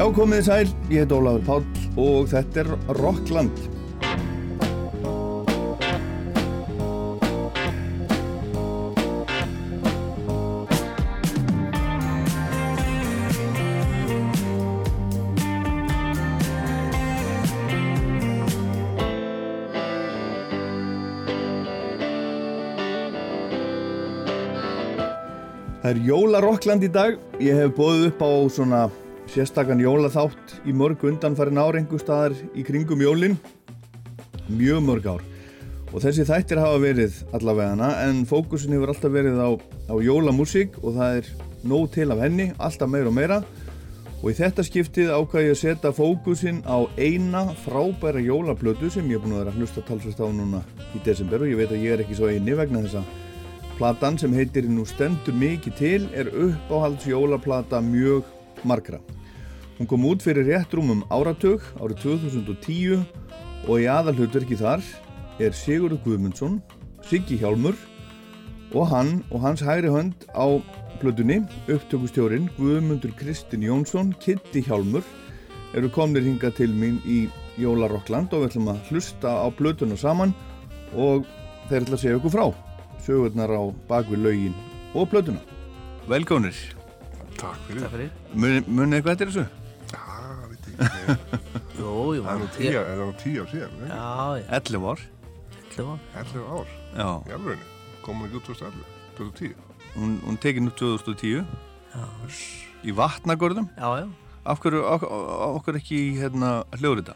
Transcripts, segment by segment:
Já, komið sæl, ég heit Ólafur Páll og þetta er Rockland. Það er jólarokkland í dag. Ég hef bóðið upp á svona sérstakann jólaþátt í mörg undanfærin árengu staðar í kringum jólinn. Mjög mörg ár. Og þessi þættir hafa verið allavegana en fókusin hefur alltaf verið á, á jólamúsík og það er nóg til af henni, alltaf meira og meira. Og í þetta skiptið ákvæði ég að setja fókusin á eina frábæra jólaplötu sem ég er búin að vera að hlusta talsvist á núna í desember og ég veit að ég er ekki svo eini vegna þessa Platan sem heitir Nú stendur mikið til er uppáhalds jólaplata mjög margra. Hún kom út fyrir rétt rúmum áratug árið 2010 og í aðalhutverki þar er Sigurður Guðmundsson, Siggi Hjálmur og hann og hans hægri hönd á plötunni, upptökustjórin Guðmundur Kristinn Jónsson, Kitty Hjálmur eru komnir hinga til mín í Jólarokkland og við ætlum að hlusta á plötuna saman og þeir ætla að segja okkur frá sögurnar á bakvið laugin og plötuna. Velgónir. Takk fyrir. Takk fyrir. Munið muni eitthvað eftir þessu? Jú, jú. Það er nú tíu, er nú tíu ár síðan, ekki? Já, já. 11 ár. 11 ár. 11 ár, Já. í alvegni. Komum ekki út 2011, 2010. Hún, hún tekið nú 2010 Já, í vatnagörðum. já. já. Af hverju ok- okkur ekki í hérna, hljóðrita?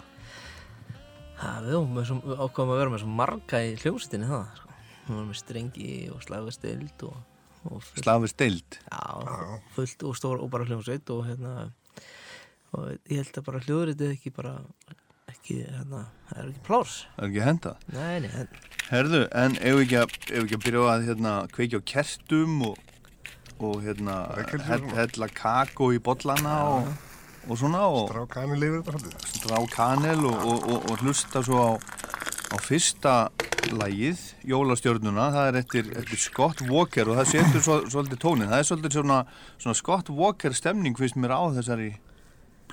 Það við vorum með svo, við ákvaðum að vera með svo marga í hljómsveitinni það, sko. Við vorum með strengi og slagvestild og, og fullt, Slafið steild. já, fullt og stór og bara hljómsveit og hérna, og ég held að bara hljóðritið ekki bara, ekki, hérna, það er ekki plárs. Það er ekki henda. Nei, nei, en, Herðu, en ef við ekki að, ekki að byrja á að hérna, kveikja á kertum og, og hérna, hella kakó í bollana og, og svona og Strákani lifir þetta svolítið. drá kanel og, og, og, og hlusta svo á, á fyrsta lagið, Jólastjörnuna, það er eftir, eftir Scott Walker og það setur svo, svolítið tónin, það er svolítið svona, svona Scott Walker stemning fyrst mér á þessari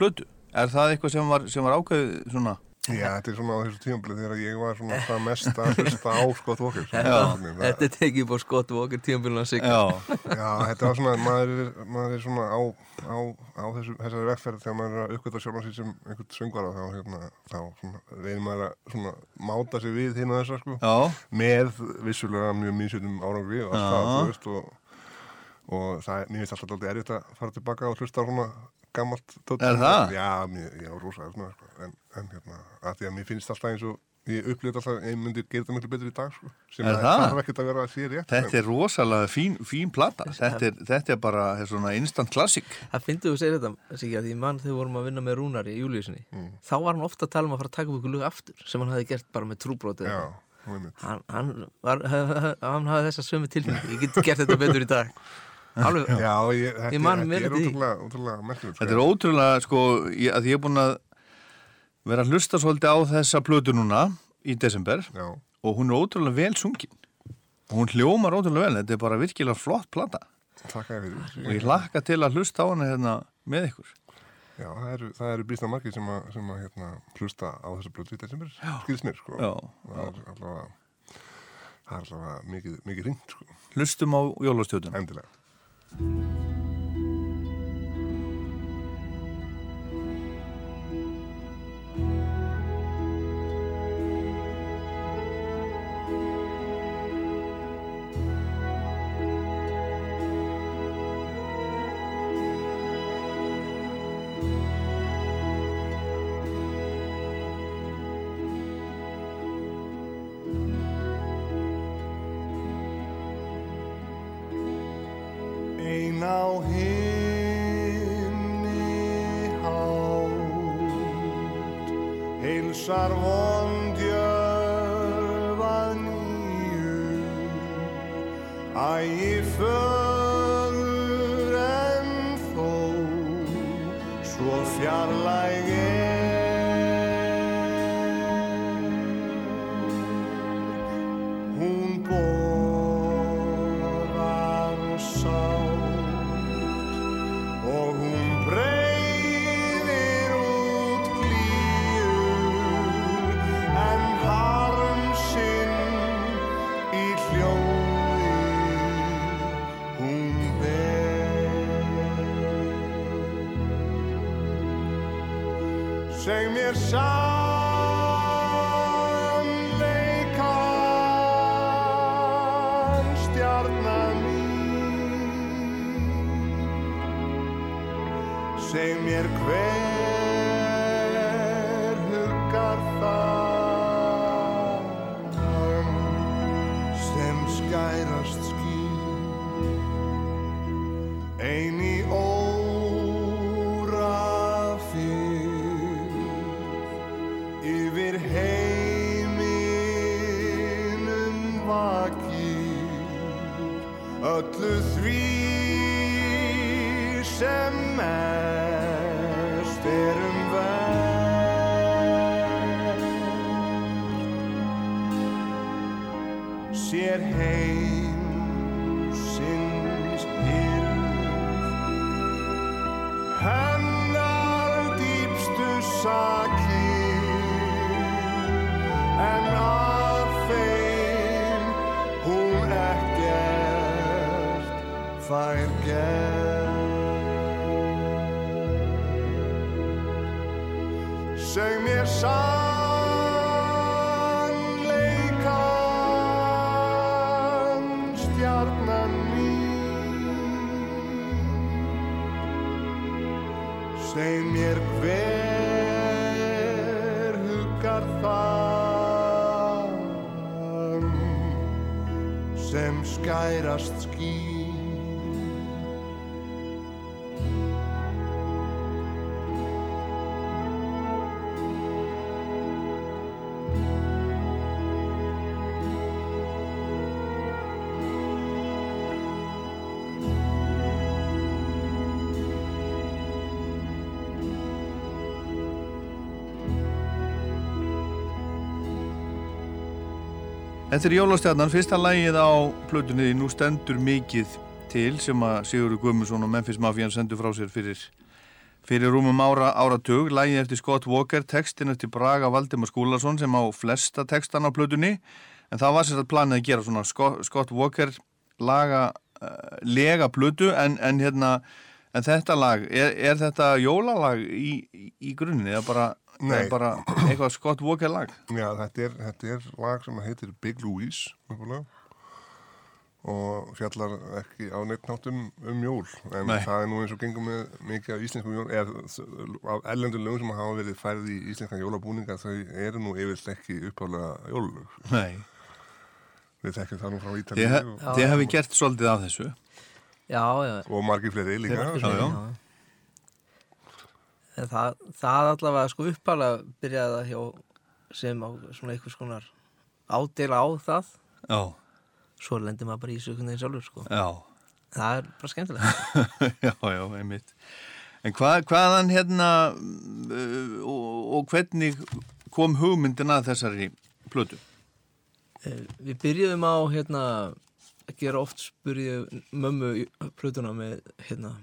plötu. Er það eitthvað sem var, sem var ákveðið svona? Já, þetta er svona á þessu tímabili þegar ég var svona það mest að hlusta á Scott Walker. Já. þetta er tekið búið skott og okkur tímabíluna sig. Já, Já, þetta var svona, maður er, maður er svona á, á, á þessu, þessari vegferð þegar maður er að uppgöta sjálfan sér sem einhvern söngvara þá, hérna, þá svona, reynir maður að svona máta sig við og þessar sko. já, með vissulega mjög mísjöndum árangri og allt það, og, og það mér finnst alltaf alltaf erfitt að fara tilbaka og hlusta á svona gammalt tótt Er það? Já, mér, já, rosa svona, sko. en, en hérna, að því að mér finnst alltaf eins og ég upplýði alltaf að ég myndi gera þetta miklu betur í dag sko, sem Er að það? þarf ekkert að vera að sé rétt þetta er rosalega fín, fín plata. Þetta er, þetta er bara er svona instant classic. Það finnst þú að segja þetta, Siggi, að því mann þegar við vorum að vinna með Rúnari í Júliusinni, Mm. þá var hann ofta að tala um að fara að taka upp ykkur lög aftur, sem hann hafði gert bara með trúbrótið. Hann, hann, var, hann hafði þessa sömu tilfinningu, ég get gert þetta betur í dag. Alveg, Já, ég, þetta, Ég man þetta er eftir því. ótrúlega, ótrúlega merkilegt sko. Þetta er ótrúlega, sko, ég, að ég er búin að vera að hlusta svolítið á þessa plötu núna í desember Já, og hún er ótrúlega vel sungin. Og hún hljómar ótrúlega vel, þetta er bara virkilega flott plata. Og ég hlakka til að hlusta á hana hérna með ykkur. Já, það eru, það eru býstna margir sem að, sem að hérna, hlusta á þessu blötu í desember skilst mér, sko Já, það er allavega það er allavega mikið, mikið ringt, sko, Hlustum á jólastjóðuna. endilega Música fær gerð Seg mér sannleikan stjarnan mín Seg mér hver huggar þann sem skærast skýr Þetta er Jólastjarnan, fyrsta lægið á plötunni Nú stendur mikið til sem að Sigurður Guðmundsson og Memphis Mafían sendur frá sér fyrir, fyrir rúmum ára áratug. Lægið eftir Scott Walker, textin eftir Braga Valdimar Skúlason sem á flesta textan á plötunni en það var sérstaklega planið að gera svona Scott, Scott Walker laga, uh, lega plötu en, en hérna En þetta lag, er, er þetta jólalag í, í, í grunni eða bara, bara eitthvað Scott Walker lag? Já, þetta er, þetta er lag sem heitir Big Louise uppalega. og fjallar ekki á neitt náttum um jól en Nei. það er nú eins og gengum með mikið af íslenskum jól eða af erlendur lögum sem hafa verið færið í íslenskan jólabúninga þau eru nú yfirst ekki uppálega jólulög Nei. við þekkjum það nú frá Ítalíu þið hefði gert svolítið af þessu. Og margir fleiri líka Já, já. Það, það allavega sko uppalega byrjaði það hjá sem á svona einhvers konar ádela á það Já, svo lendir maður bara í veginn sjálfur sko. það er bara skemmtilegt já, já, einmitt. En hvað, hvaðan hérna uh, og, og hvernig kom hugmyndin að þessari plötu? Eh, Við byrjuðum á hérna að gera oft spurði mömmu plötuna með hérna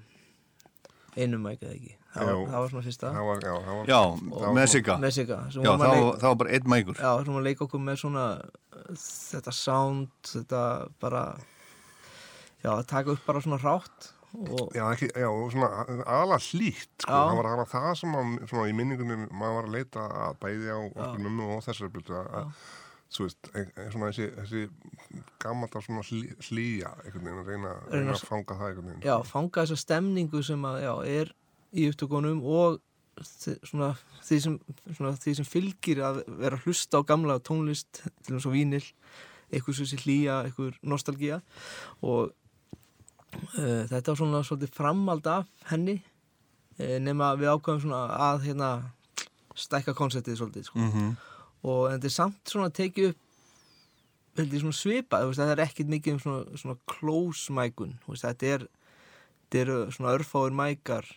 einum mæk eða ekki. Það var, það var svona fyrsta. Það var, já, það var, Já, var- með Sigga. með Sigga sem Já, vorum þá, var bara einn mækur. Já, sem að leika okkur með svona þetta sound, þetta bara já, að taka upp bara svona rátt og Já, ekki, já, og svona aðalega hlýtt, sko, það var aðalega það sem að, svona í minningunum maður var að leita að bæði á okkur mömmu og þessari byrju að, svo veist, e, e, svona þessi, þessi gammalt svona hlý, hlýja, einhvern veginn, reyna, reyna að fanga það einhvern veginn. já, fanga þessa stemningu sem að, já, er í upptökunum og svona því sem, svona því sem fylgir að vera hlusta á gamla tónlist til og svo vínil, eitthvað svo sér hlýja, eitthvað nostalgía og uh, þetta var svona svolítið framald af henni nema við ákvæðum svona að hérna stækka konceptið svolítið sko. Mm og þetta er samt svona að tekið upp held ég svona svipað, þú veist, það er ekkit mikið um svona, svona close mækun þetta er, þetta eru svona örfáir mækar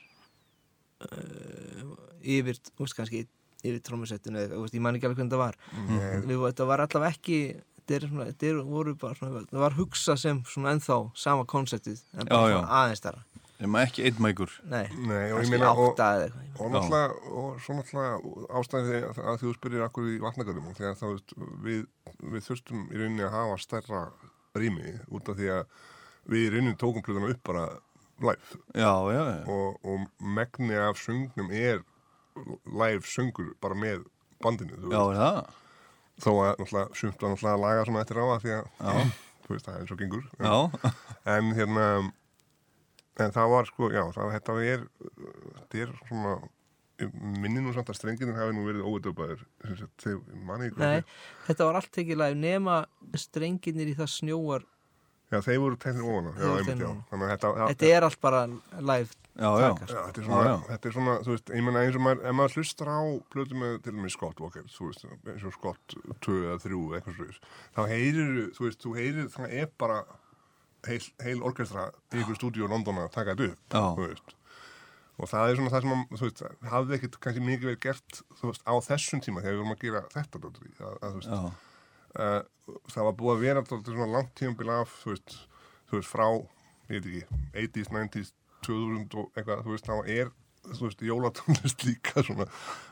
uh, yfir, veist, kannski yfir trómusettinu, eða, þú veist, ég man ekki alveg hvernig það var. Nei, Við, þetta var allavega ekki þetta er svona, þetta er, voru bara svona það var hugsað sem svona ennþá sama konceptið, en bara Já, já. aðeins þar Nema ekki einn mækur. nei, Nei, og ég meina, og, og náttúrulega, og svo náttúrulega ástæði að, að þú spyrir akkur í vatnagörðum, þegar þá veist, við, við þurftum í rauninni að hafa stærra rými, út af því að við í rauninni tókum plöðuna upp bara live Já, já, já. og, og megni af söngnum er live söngur bara með bandinu þú Já, veist. er það? þó að náttúrulega sumt var náttúrulega að laga svona eftir á að því að þú veist það er eins og gengur Já, en hérna en það var sko, já, það þetta er þetta er svona minni nú samt að strenginu hafi nú verið ykkur Nei, þetta var allt ekki live nema strenginir í það snjóar já, þeir voru þannig að þetta, Þetta er allt bara taka, Já, þetta er svona, já. þetta er svona, þú veist, ég menna eins og maður, ef maður hlustar á plötu með til og með Scott Walker, þú veist, eins og Scott 2 eða 3 eða eitthvað sluðis, þá heyrir, þú veist, þú heyrir, það er bara heil, heil orkestra í ykkur stúdíu í London að taka þetta upp. Og það er svona það sem, að, þú veist, hafði ekkit kannski mikið verið gert, þú veist, á þessum tíma þegar við vorum að gera þetta, dóttir, að, að, þú veist, uh, það var búið að vera dálítið svona langt tímabil af þú veist, þú veist frá ég veit ekki, 80s, 90s 2000 og eitthvað, þú veist, þá er þú veist, jólatónlist líka svona.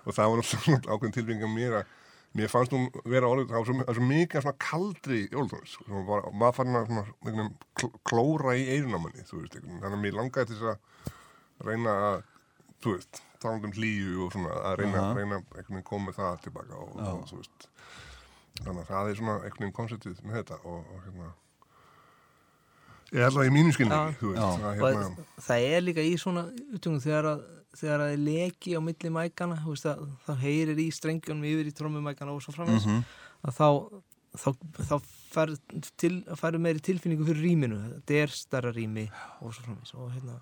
Og það var náttúrulega svona ákveðin tilbygging að mér að mér fannst hún vera orðið það var svo, svo mikið svona kaldri jólatónlist og var, maður fann að svona, svona kl klóra í eirinamanni, þú veist, einhvern veginn. þannig að mér langaði til þess að reyna að þú veist, talandum hlýju og svona að reyna, Aha. reyna einhvern veginn koma með það tilbaka og, og þú veist. Þannig að það er svona einhvern veginn konceptið með þetta og, og hérna ég held að í mínu skilningi að, og hérna, það er líka í svona upptöngum þegar að þegar að þið leki á milli mækana þú veist, að, þá heyrir í strengjónum yfir í trommumækana og svo framins Mhm. að þá þá, þá fær, til, færu meiri tilfinningu fyrir rýminu. Þetta er starra rými og svo framins og hérna.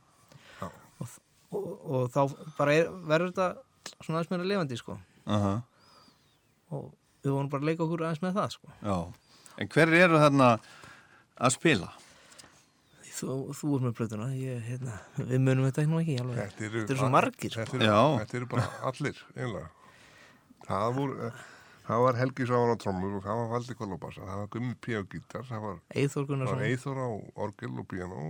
Og, og, og þá bara er, verður þetta svona aðeins meira levandi sko. Aha, og við vorum bara að leika okkur aðeins með það sko. Já. En hver eru þarna að spila? Þú, þú er með plötuna ég, hérna, við munum þetta nú ekki alveg. Þetta eru Þetta eru svo margir, þetta eru, þetta eru bara allir einlega það voru það var Helgi Sávan á trommur og það var Valdi Kolobassa, það var Gummi P. á gítar það var, Eithor það var Gunnarsson Eithor á orgel og piano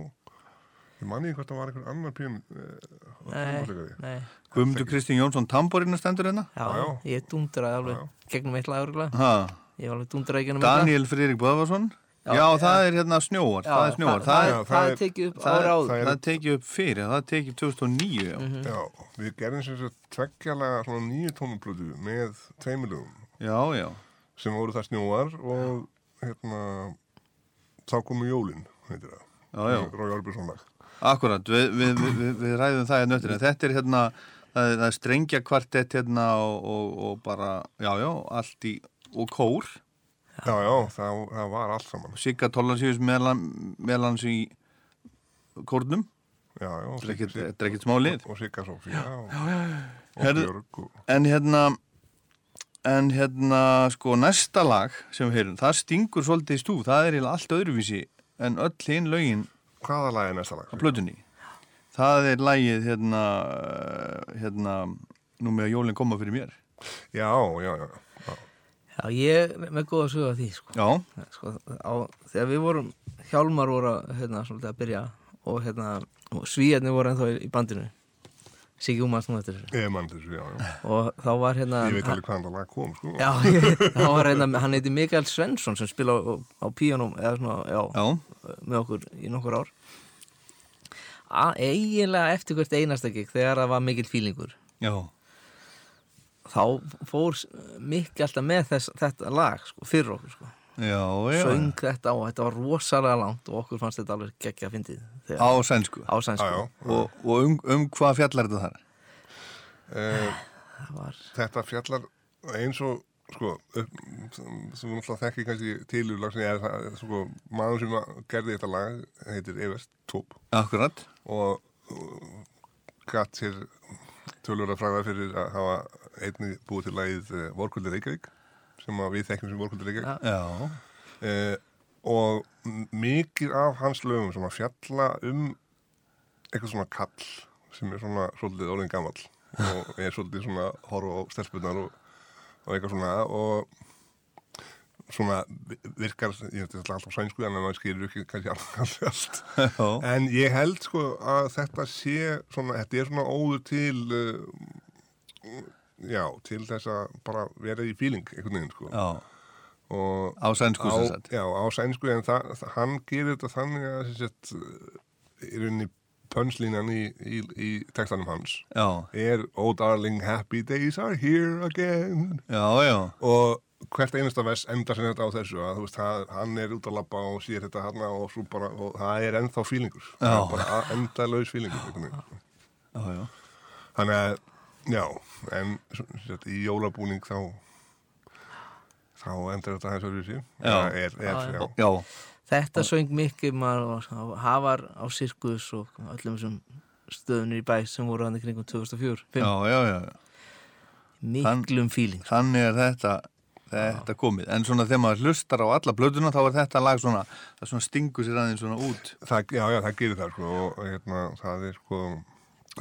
ég manni hvort það var einhver annar piano Nei, nei. Guðmundur Kristín Jónsson Tamborinu stendur hérna? Já, Já, ég dundraði alveg Já, gegnum eitt lag örgulega Ha, Ég var alveg dundraði gegnum eitt lag. Daniel Friðrik Böðvarsson? Já, Já, það er hérna snjóar, það er snjóar. það, Það, það, Já, er tekið upp það, ára áður það er tekið upp fyrir, það er tekið upp 2009. Já, Mhm. já, við gerðum sem sagt tveggjalega svona nýju tónuplötu með tveimilugum já, já. sem voru það snjóar og hérna þá komu jólin heitir það Já, já. Rói Árbjörnsson lag Akkurat, við, við, við, við- við ræðum það í nöttina. Þetta er hérna, það er, það er strengja kvartett hérna og, og, og bara, já, já, allt í, og kór. Já, já, það, það var allt saman Sigga Tollansíus meðlans í kórnum. já, já, Þetta er ekkert- er smá lið. og Sigga Sofía og, og Herðu- Björg og, En hérna, en hérna, sko, næsta lag sem við heyrum, það stingur svolítið í stúf. Það er eiginlega allt öðruvísi en öll hinn lögin hvaða lag er næsta lag? á plötunni. Það er lagið, hérna, hérna, nú með að jólinn koma fyrir mér. já, já, já, já. Ég er með góða sögu af því sko. Já, Sko, á, Þegar við vorum Hjálmar voru að, hérna, að byrja og, hérna, og svíjarnir voru ennþá í, í bandinu. Siggi Úmans nú eftir þessu. Ég mann þessu, já, já. Og þá var hérna ég veit alveg hvaðan það lag kom, sko. Já, ég, þá var hérna, hann heiti Mikael Svensson sem spila á, á píanum eða svona, já, já, með okkur í nokkur ár. A, eiginlega eftir hvert einasta gig þegar það var mikill fílingur. Já, þá fór mikið alltaf með þess, þetta lag sko, fyrir okkur sko. já, já. söng þetta og þetta var rosalega langt og okkur fannst þetta alveg geggja að fyndið þegar- Á sænsku. á sænsku já, já. Og, og um, um hvað fjallar þetta þar? Eh, það var þetta fjallar eins og sko, upp, sem við náttúrulega þekki kannski til úr lag sem ég er það, sko, maður sem gerði þetta lag heitir Evert Tóp Akkurat. og uh, gatt sér tölur að fræða fyrir að hafa einnig búið til lagið uh, Vorkuldur Reykjavík sem við þekkjum sem Vorkuldur Reykjavík. Uh, og mikið af hans lögum sem að fjalla um eitthvað svona kall sem er svona svolítið orðin gamall og er svolítið svona horfa á stelpunar og, og eitthvað svona og svona vi- virkar, ég veit þetta alltaf sænsku en maður skilur ekki kannski alveg allt já, en ég held sko að þetta sé svona, þetta er svona óður til uh, já, til þess að bara vera í fíling einhvern veginn sko. Á sænsku á, já, á sænsku en það, það, hann gerir þetta þannig að sett, í rauninni pönslínan í, í, í textanum hans Já, er Oh darling happy days are here again. Já, já. Og hvert einasta vers endar sem þetta á þessu að þú veist, það, hann er út að labba og sér þetta hann og bara, og það er ennþá fílingur er bara endalaus fílingur þannig að, já en sett, í jólabúning þá þá endar þetta þessu öðru Já. er, er, Já, já. Já, Þetta söng mikið maður og hafar á sirkus og öllum þessum stöðunir í bæ sem voru hann í kringum 2004 já, Fimm. já, já miklum fíling Þannig er þetta, þetta komið. En svona þegar maður hlustar á alla blöðuna þá er þetta lag svona, það svona stingur sér aðeins svona út. Það, já, já, það gerir það sko og hérna, það er sko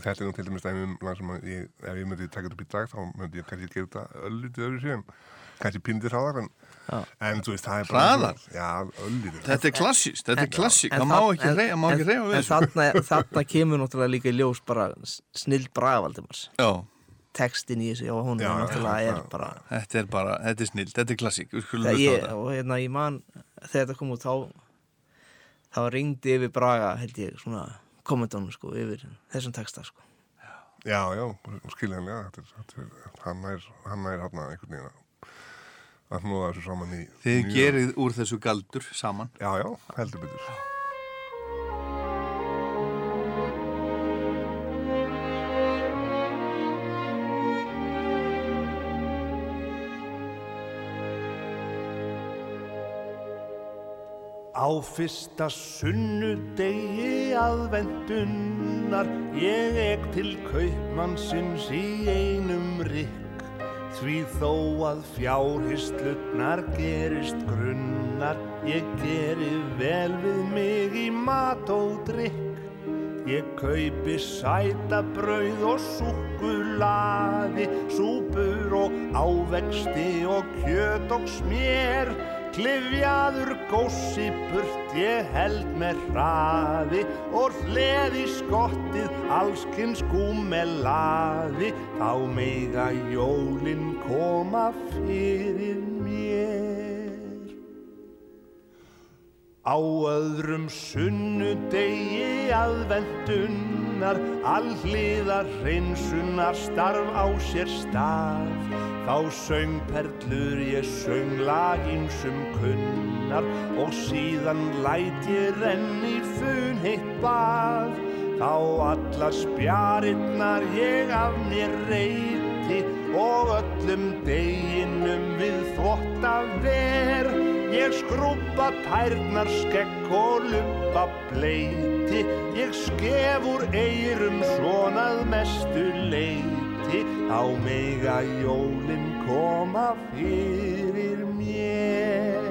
þetta er nú til dæmis dæmi um lag sem að ég, ef ég myndi taka þetta upp í dag þá myndi ég kannski gera þetta öllítið öðru séum kannski píndir hraðar en, en þú veist, það er bara Hraðar? Já, öllítið Þetta er klassíst, þetta er klassík En Það má ekki en- reyja, má ekki en- reyja við En þessu. þarna, þarna kemur náttúrulega líka í ljós bara snild Bragavaldimars. Já, Textin í þessu, já, hún Já, er náttúrulega já, er já. bara þetta er bara, þetta er snill, þetta er klassík á ég, og hérna ég man þegar þetta kom út þá þá ringdi yfir Braga held ég svona kommentónum sko yfir þessum texta sko. Já, já, skiljanlega þetta er, þetta er, hann er hann er hann einhvern veginn að- að hnúða þessu saman í Þið mjög- gerið úr þessu galdur saman. Já, já, heldur betur Á fyrsta sunnudegi aðvendunnar ég ek til kaupmannsins í einum rykk því þó að fjárhyslutnar gerist grunnar ég geri vel við mig í mat og drykk Ég kaupi sæta brauð og súkkulaði, súpur og ávexti og kjöt og smér. Klifjaður gósi burt ég held með hraði og hleði skottið allskins gúmelaði. Þá meiga jólin koma fyrir mér. Á öðrum sunnudegi aðvendunnar, allíðar hreinsunar starf á sér stað. Þá söng perlur ég söng laginsum kunnar og síðan læt ég renni fun heitt bað. Þá allar spjarinnar ég af mér reyti og öllum deginum við þvotta ver. Ég skrúpa tærnar skekk og luppa bleiti Ég skef úr eyrum svonað mestu leiti Á mega jólin koma fyrir mér.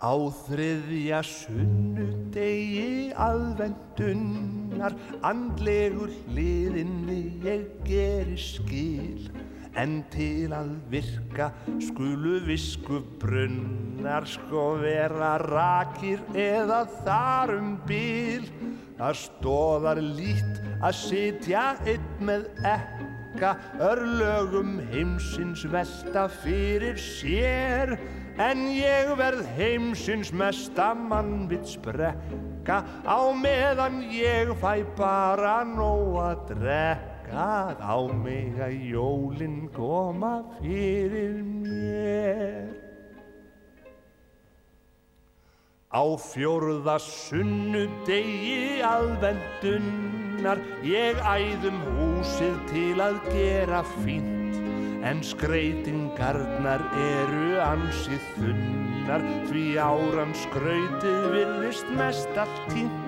Á þriðja sunnudegi aðvendunnar andlegur hliðinni ég geri skil en til að virka skulu visku brunnar sko vera rakir eða þar um bíl það stóðar lít að sitja einn með ekka örlögum heimsins velta fyrir sér. En ég verð heimsins mesta mannvits brekka á meðan ég fæ bara nóg að drekka á mig að jólin koma fyrir mér. Á fjórða sunnudegi aðvendunnar ég æðum húsið til að gera fínt En skreitingarnar eru ansið þunnar Því áran skrautið virðist mest allt tínt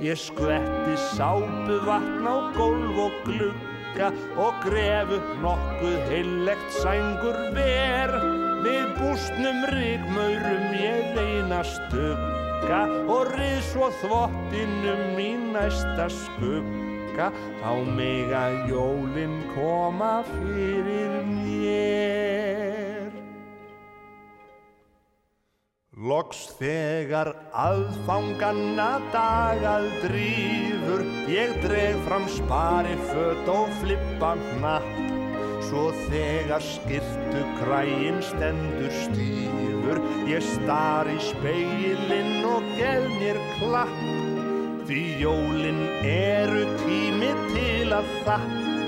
Ég skvetti sápu vatn á gólf og glugga Og grefu nokkuð heillegt sængur ver. Við bústnum ríkmaurum ég reyna stugga Og rið svo þvottinum í næsta skugga. Þá mega jólin koma fyrir mér Loks þegar aðfanganna dagað drífur Ég dreg fram spari fött og flippa hnapp. Svo þegar skirtu kræin stendur stífur Ég star í speilin og gef mér klapp. Því jólin eru tími til að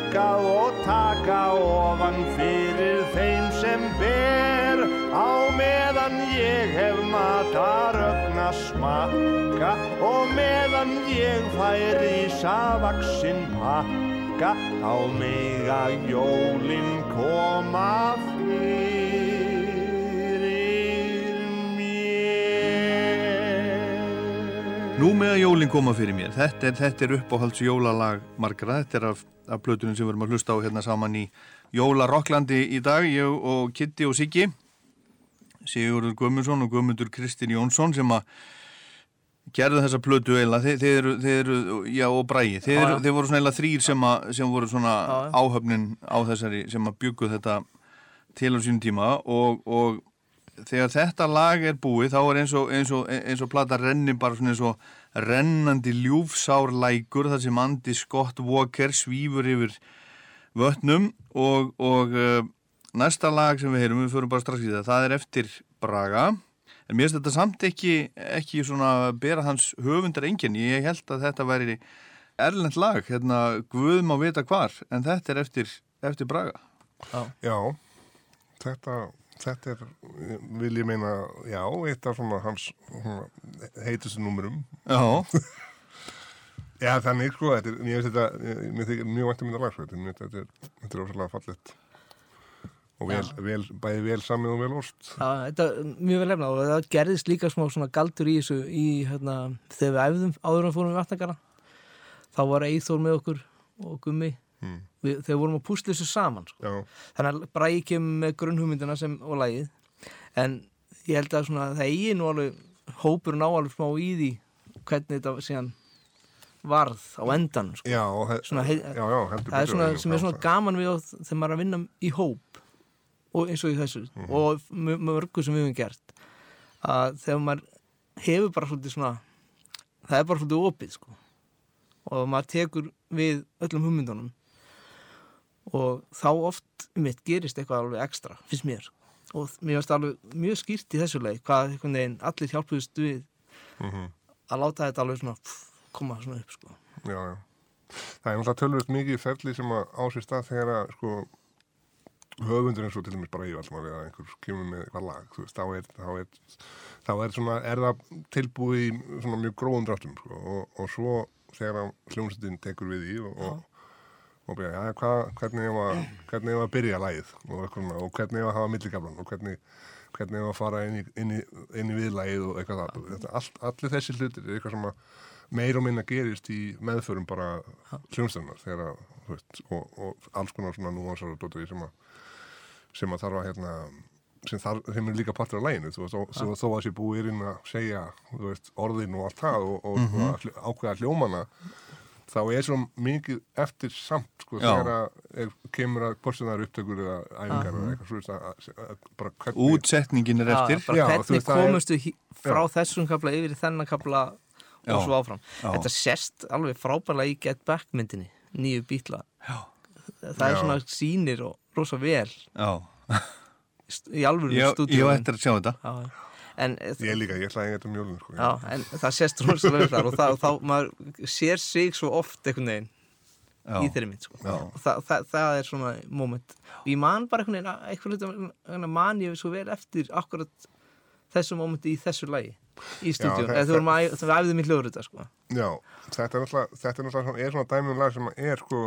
þakka og taka ofan fyrir þeim sem ber. Á meðan ég hef matarögn að smakka og meðan ég fær í savaksinn pakka á mig að jólin koma fyrir. Nú með að jólinn koma fyrir mér, þetta er, er uppáhalds jólalag margra, þetta er af, af blötunum sem við erum að hlusta á hérna saman í Jólarokklandi í dag, ég og Kitty og Siggi, Sigurður Guðmundsson og Guðmundur Kristinn Jónsson sem að gerðu þessa plötu eila, þeir, þeir, þeir eru, já og Bræði, þeir, já. þeir voru svona eila þrýr sem, að, sem voru svona Já, já. áhöfnin á þessari, sem að byggu þetta til á sínum tíma og, og þegar þetta lag er búið þá er eins og, eins og, eins og plata renni bara svona eins og rennandi ljúfsár lækur þar sem Andy Scott Walker svífur yfir vötnum og, og uh, næsta lag sem við heyrum, við förum bara strax í það, það er eftir Braga. En mér finnst þetta samt ekki, ekki svona bera hans höfundar enginn, ég held að þetta væri erlend lag, hérna Guð má vita hvar, en þetta er eftir, eftir Braga. Já, þetta, þetta er, vil ég meina, já, eitt af svona hans heitustu númurum. Já, Já, þannig, sko, þetta er, mér finnst þetta, ég- mér þykir mjög vænt um þetta lag, sko, þetta er, þetta er, ósvæðlega fallegt. Og vel, vel, bæði vel samið og vel orst. Já, þetta er mjög vel lefnað og það gerðist líka smá svona galdur í þessu í, hérna, þegar við æfðum áður en fórum við vatnakara þá var Eithor með okkur og Gummi Mm. við, þegar vorum að púsla þessu saman sko. Þannig að Bragi kemur með grunnhugmyndina sem, og lagið en ég held að svona, það eigi nú alveg hópur ná alveg smá í því hvernig þetta síðan varð á endan sko. já, Svona hei- já, já, það er svona sem er svona gaman við þegar maður er að vinna í hóp og eins og í þessu Mhm. og með mörgu sem við hefum gert að þegar maður hefur bara svolítið svona það er bara svolítið opið sko og maður tekur við öllum hugmyndunum og þá oft mitt gerist eitthvað alveg ekstra finnst mér og mér finnst alveg mjög skýrt í þessu leik hvað veginn allir hjálpuðust við Mhm. að láta þetta alveg svona pff, koma svona upp sko já, já. Það er náttúrulega tölvöld mikið ferli sem að á sér stað þegar að, sko, höfundur eins og til dæmis bara alltaf eða einhver kemur með eitthvað lag, veist, þá er, þá er, þá er svona, er það tilbúið í mjög gróðum dráttum, sko, og, og svo þegar hljómsveitin tekur við í og, og, og byrja, já, hvað, hvernig ég var, að byrja lagið? Og, og hvernig ég var að hafa millikaflan og hvernig, hvernig ég var að fara inn í, inn í, inn í viðlagið og eitthvað það, þetta, all, allir þessi hlutir er eitthvað sem að meir og minna gerist í meðförum bara hljómsveitinnar þegar að, þú veist, og, og alls konar svona núansar og dóttur í sem að sem að þarf að hérna sem, þar, sem er líka partur af læginu þú veist, og, þó að sé búið inn að segja þú veist, orðin og allt það og, og, og að ákveða hljómana þá er svo mikið eftir samt sko, Já. þegar að er, kemur að er upptökur eða æfingar eða eitthvað veist, að, að, hvernig útsetningin er eftir. Já, þú hvernig veist, það er- frá þessum kapla yfir í þennan kapla Já, og svo áfram já. þetta sést alveg frábærlega í Get Back myndinni nýju bítla Já. það er Já. svona sýnir og rosa vel Já, í alvöru ég, ég stúdíu á eftir að sjá þetta. En, ég líka, ég ætla að þetta mjólun sko, já, en það sést rosalega vel þar og, það, og þá maður sér sig svo oft einhvern veginn Já. í þeirri mynd sko. Og það, það, það er svona moment og ég man bara einhvern veginn einhvern veginn man ég svo vel eftir akkurat þessu momenti í þessu lagi í stúdíun, það- eða þú vorum að við æfðum í hljóðrita sko. Já, þetta er náttúrulega, þetta er náttúrulega svona, er svona dæmi um lag sem er sko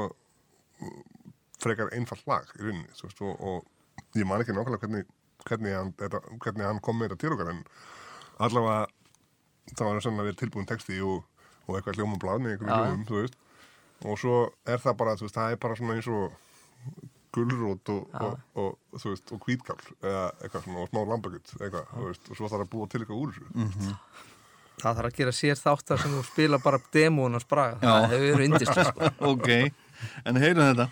frekar einfalt lag í rauninni, þú veist, og, og ég man ekki nákvæmlega hvernig, hvernig, hann, þetta, hvernig hann kom með þetta til okkar, en allavega það var svona verið tilbúin texti og, og eitthvað hljóma blað með einhverju Já. hljómum, þú veist, og svo er það bara, veist, það er bara svona eins og gulrót og, og, og, veist, og hvítkál eða eitthvað svona, og smá veist, og svo þarf að búa til eitthvað úr þessu það þarf að gera sér þáttar sem þú spila bara spraga Já. það hefur verið indislega sko. Ok, en heyrum þetta.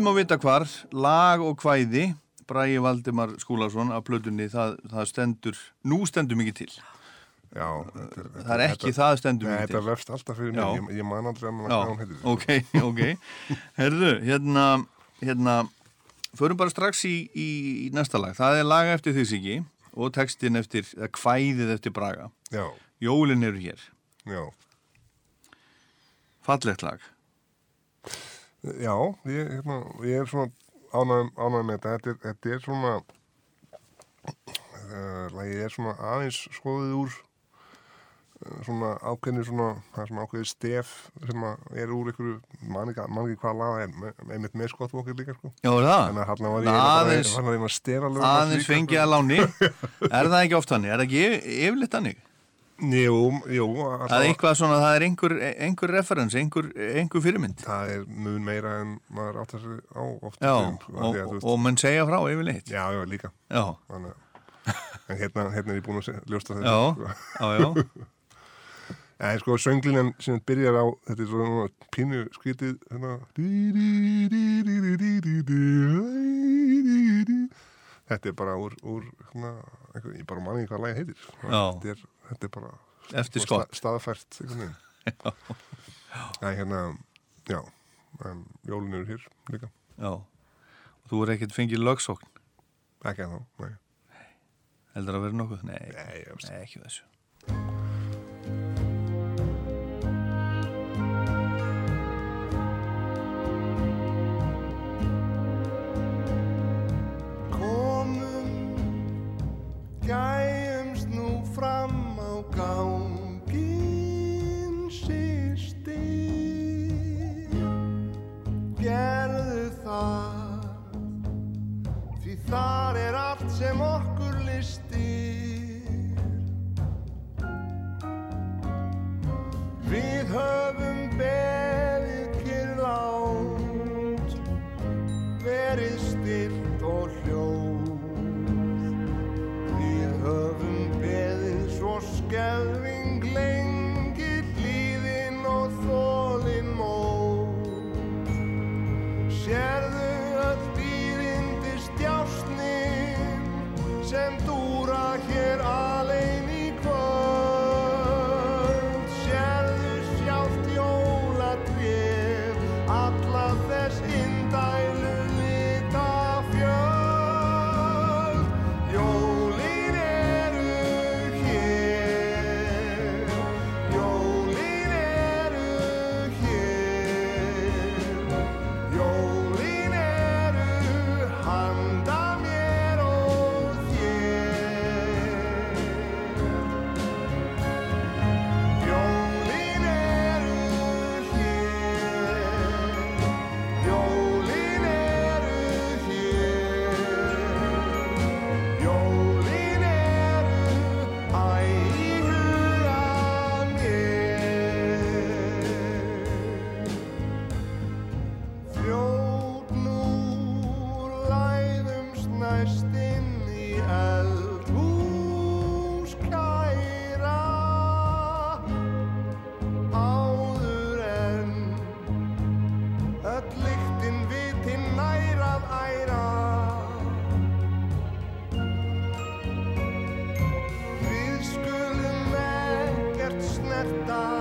Guð má vita hvar, lag og kvæði Bræði Valdimar Skúlason af plötunni, það, það stendur nú stendur mikið til. Já, þetta Það er ekki það stendur Nei, mikið þetta til. vefst alltaf fyrir Já. mig, ég, ég man aldrei að Já, hvað hún heitir. ok, ok Herðu, hérna hérna, förum bara strax í, í, í næsta lag, það er laga eftir því Siggi og textin eftir, eða kvæðið eftir Braga Já, Jólin eru hér, já, fallegt lag já, ég, hérna, ég er svona ánægð með þetta, þetta er, þetta er svona, uh, lagið er svona aðeins skoðið úr uh, svona ákveðni svona, það er svona ákveðið stef sem að er úr einhverju, man ekki, hvað laga er, einmitt með skottvokir líka sko. Já, er það? Þannig að hann var ég Aðeins, hann var ég að stela lögum aðeins fengið að láni Er það ekki oft hannig? Er það ekki yf- yfirleitt hannig? Jú, jú, Það er eitthvað svona, það er einhver, einhver referens, einhver, einhver fyrirmynd. Það er mun meira en maður átt að segja á oft Já, sko, af og, og, og menn segja frá yfirleitt. Já, já, líka. Já, Þannig, En hérna, hérna er ég búin að ljósta þetta já, sko. já, já. En sko, sönglinen sem byrjar á Þetta er svona pínu skrítið hérna. Þetta er bara úr, úr hérna, Ég bara manni hvað lagi heitir Já. Þetta er, þetta er bara Eftir skott. sta- staðfært veginn Nei, hérna, já um, jólin eru hér líka Já. Og þú er ekkert fengið lögsókn. ekki að þá, nei, Heldur að vera nokkuð? Nei, nei, nei ekki þessu. Þar er allt sem okkur ekkert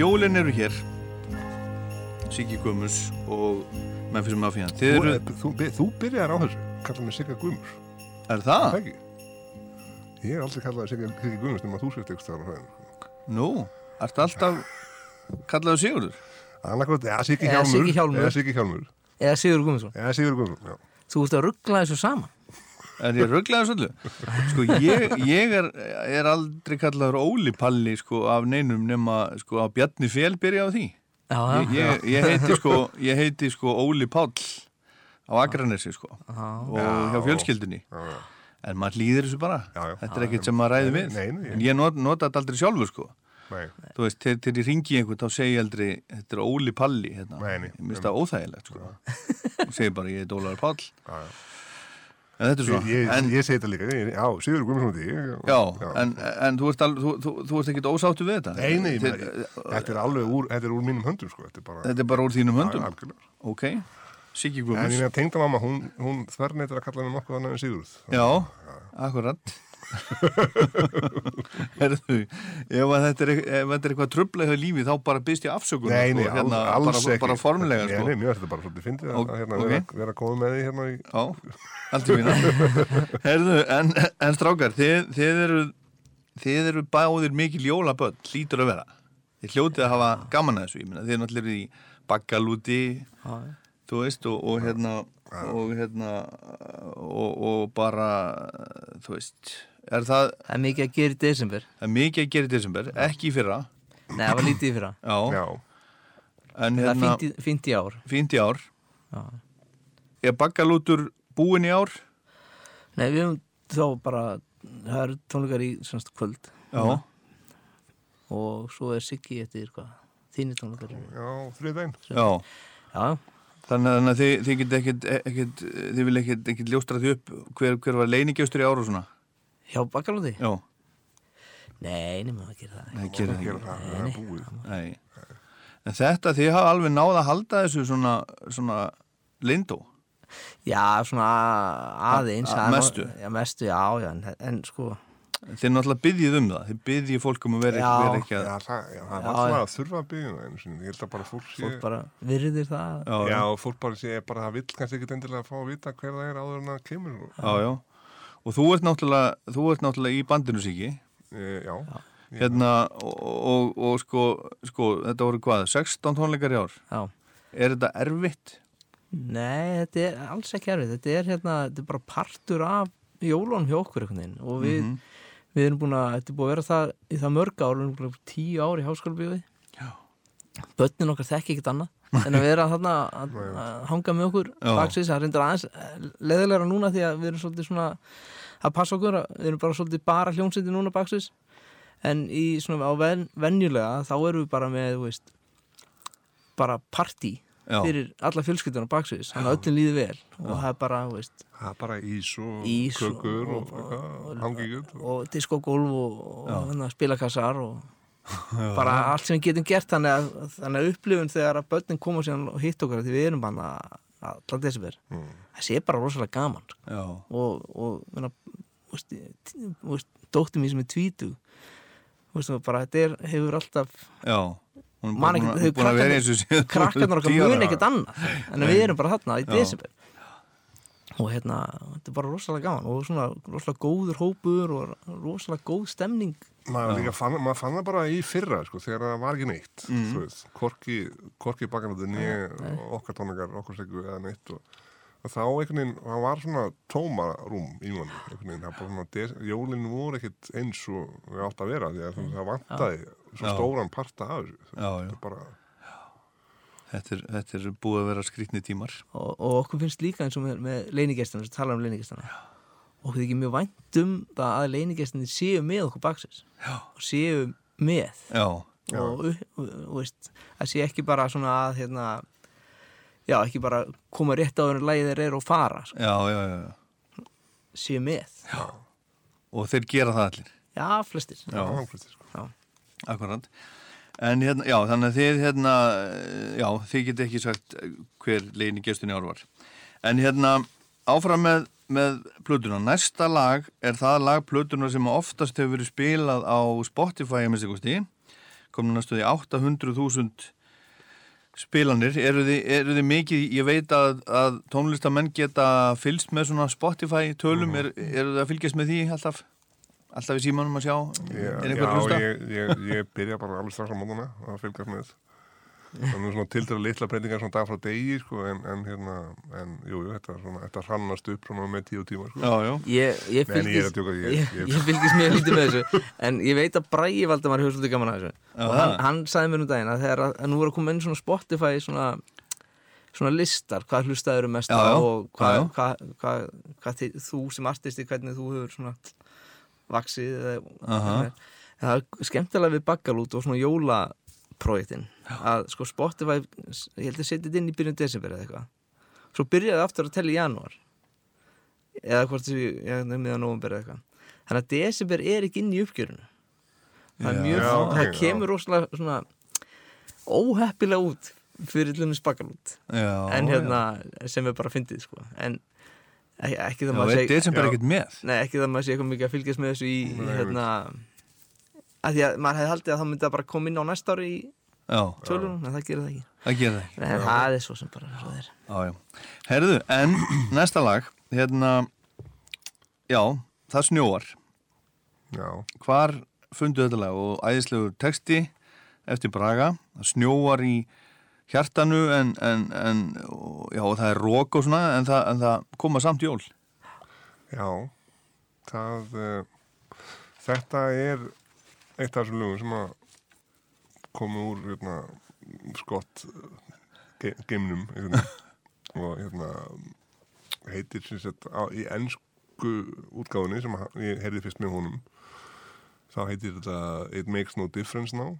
Jólin eru hér. Siggi Guðmus og Memphis Mafia. Þú, eru, þú, þú, þú byrjar á þessu, kalla mig Sigga Guðmur er það? Það ekki Ég er aldrei kallað Sigga Sigga Guðmur nema þú sért eitthvað á hræðinu Nú, ertu alltaf kallaðu Sigurður? Annarkvæmt, ja, Siggi Eða Siggi Hjálmur. Eða Siggi Hjálmur Eða Sigur Guðmundsson Eða Sigur Guðmur, já Þú ert að ruggla þessu saman Er ég rugglaður svolítið? Sko, ég, ég er, er aldrei kallaður Óli Palli, sko, af neinum nema, sko, að Bjarni Fél byrja á því. Já, Ég, ég, ég heiti, sko, ég heiti, sko, Óli Páll á Akranesi, sko, og hjá fjölskyldunni. Já, já. En maður líður þessu bara. Já, já. Þetta er ekkert sem maður ræði við. Nei, nei. En ég not, nota þetta aldrei sjálfur, sko. Nei, Þú veist, þegar þegar ég ringi í einhvern, þá segi ég aldrei, þetta er Óli Palli, hérna. Nei, nei. Ég minnst það óþægilegt, sko. Og segi bara, ég er Ólaður Páll. já, já en Ég, ég, en, ég segi þetta líka, já, Sigur Guðmundsson ég. já, en, en þú ert, ert ekkit ósáttu við þetta? Nei, nei, Þið, þetta er alveg úr, þetta er úr mínum höndum, sko, þetta er bara, þetta er bara úr þínum höndum? algjörlega. ok, Siggi En Guðmunds ég tengda mamma, hún, hún þverneitur að kalla henni nokkuð annað en Sigurð. já, akkurat Herðu, ef þetta er, ef þetta er eitthvað trubla hjá lífi þá bara byrst ég afsökun Nei, nei, sko, hérna, alls, alls bara, ekki. bara formulega Nei, sko. nei, mér þetta bara svolítið fyndið að hérna, ok. vera, vera að koma með því hérna í... Já, allt í mína Herðu, en, en strákar þið, þið eru þið eru báðir mikil jólaböld hlýtur að vera þið hljótið að hafa gaman að þessu ég meina, þið er náttúrulega í bakkalúti þú veist og, og hérna og hérna og, og bara þú veist er það, Það er mikið að gera í desember. Það er mikið að gera í desember ekki í fyrra. Nei, það var lítið í fyrra. Já, Já, en Það er hérna fínt í, fínt í ár. Fínt í ár. Já. er bakkalútur búin í ár? Nei, við höfum þá bara Það eru tónleikar í semst kvöld. Já, Og svo er Siggi eftir hvað Þínir tónleikar já, þriðdæn. já. Já, Þannig að þið, þið ekkit, ekkit, þið vil ekkit ljóstra því upp hver, hver var leiningjöstur í ára og svona? Hjá Bakalóti Já, Nei, nema að gera það nei, ekki. gerir það það, það er búið. Nei. En þetta, þið hafa alveg náð að halda þessu svona, svona lindó. Já, svona aðeins A- það nú- mestu? Já, mestu, já, já En, en sko, Þið náttúrulega byggjið um það. Þið byggjið fólk um að vera ekki, ekki að... Já, það, já, það Já, var svona að þurfa að byggja það einu sinni. Ég held að bara fólk sé... fólk bara virðir það Já, Já, og fólk bara sé bara það vill kannski ekkit endilega að fá að vita hver það er áður en það kemur. Og, já, já. Og þú ert náttúrulega, þú ert náttúrulega í bandinu síki. e, já, Hérna, og, og, og sko, sko, þetta voru hvað, 16 tónleikar í ár. Já Er þetta erfitt? Nei, þetta er alls ekki erfið þetta er hérna, þetta er bara partur af jólunum hjá okkur einhvern veginn og við, Mhm. við erum búin að, þetta er búin að vera það í það mörg ár, við erum búin að vera tíu ár í háskólabíði Já. Bönnin okkar þekki ekkert annað en að vera þarna að, að hanga með okkur baksins, það reyndir aðeins eh, leðilegra núna því að við erum svolítið svona að passa okkur, að við erum bara svolítið bara hljómsindi núna baksins en í svona á ven, venjulega þá erum við bara með, þú veist bara partí Já. fyrir alla fjölskylduna baksins, þannig að öllum líði vel. Og það er bara, þú veist það er bara ís og Ís og- kökur og, og- og, hangíkjöld. Og, og diskogólf og, og spilakassar og bara allt sem við getum gert þannig að, þannig að upplifun þegar að börnin koma síðan og hitt okkur því við erum bara allan desember mm. það sé bara rosalega gaman sko. Já, og, og menna, veist, veist, dóttir mín sem er tvítu veist, bara, þetta er, hefur alltaf já. Hún Man bara ekki- búin að- þau búin að vera eins og síðan. krakkarnar okkar tíu ára. mun ekkert annað en við erum bara þarna í Já. Og hérna, þetta er bara rosalega gaman og svona rosalega góður hópur og rosalega góð stemning. Maður, líka fann, maður fann það bara í fyrra sko, þegar það var ekki neitt Mm. korki, korki bakanandi nýja okkar tónleikar, okkur segu eða neitt og, og þá einhvern veginn það var svona tómarúm í manni það jólinn voru ekkit eins og við átt að vera því að það vantaði svo stóran parta af þessu. Þetta er bara, Þetta er, þetta er búið að vera skrýtni tímar. og, og okkur finnst líka eins og með, með leinigestina, sem tala um leinigestina okkur þykir mjög vænt um það að leinigestinni séu með okkur baksins Já. og séu með Já, og, og, og veist, það sé ekki bara svona að hérna, já, ekki bara koma rétt á þeirra lægi þeir eru og fara sko, já, já, já. séu með já, Og þeir gera það allir. flestir Já. já, flestir, sko. En hérna, já, þannig að þið hérna, já, þið get ekki sagt hver legin í gestunni ár var. En hérna, áfram með, með plötuna. Næsta lag er það lag plötuna sem oftast hefur verið spilað á Spotify að minnst ykkursti. Komum næstu því 800.000 spilanir. Eru þið, eru þið mikið, ég veit að, að tónlistamenn geta fylst með svona Spotify tölum. Er, eru þið að fylgjast með því alltaf? Alltaf í símanum að sjá? Ég, er einhver að já, hlusta? ég, ég, ég byrja bara alveg strax á mótana að fylgast með þannig svona tildra litla breytingar svona dag frá degi sko, en, en hérna en jú, jú, þetta, þetta hrannast upp svona með tíu tíma sko. Já, já. Ég, ég, en ég er að fylgist, djóka, ég, ég- ég, ég- fylgist mjög lítið með þessu en ég veit að Bræi Valdamar hefur svolítið gaman að þessu Já, og hann, hann sagði mér um daginn að þegar að, að nú er að koma inn svona Spotify svona, svona listar, hvað hlustaður mest Já, á já. og hvað, Já, já. hvað, hvað þið, þú sem artisti hvernig þú hefur svona vaksið eða, það er skemmtilega við bakkalút og svona jólaprojektin. Að sko Spotify ég held að setja þetta inn í byrjun desember eða eitthvað. Svo byrjaði aftur að tella í janúar. Eða hvort nefnir að nóvumber eða eitthvað. Þannig að desember er ekki inn í uppgjörinu. Það er Já. mjög, Já, það já. kemur rosalega svona óheppilega út fyrir hlunni spakalút Já, en já. hérna, sem er bara fyndið sko. En ekki, það maður er nei, ekki það maður sé eitthvað mikið að fylgjast með þessu í, hérna að því að maður hefði haldið að það myndi að bara koma inn á næsta ári í tölunum, en það gerir það ekki. Það gerir það ekki. En það er svo sem bara svo þeir Já, já. Herðu, en næsta lag, hérna, já, það snjóar. Já, Hvar fundu þetta lag? Og æðislegur texti eftir Braga. Það snjóar í hjartanu en, en, en já, það er rók og svona en það, en það koma samt jól. já, það, uh, þetta er eitt af þessum lögum sem að koma úr hérna, skott ge geimnum hérna, og hérna heitir sagt á, í ennsku útgáfunni sem ég heyrði fyrst með honum þá heitir þetta It Makes No Difference Now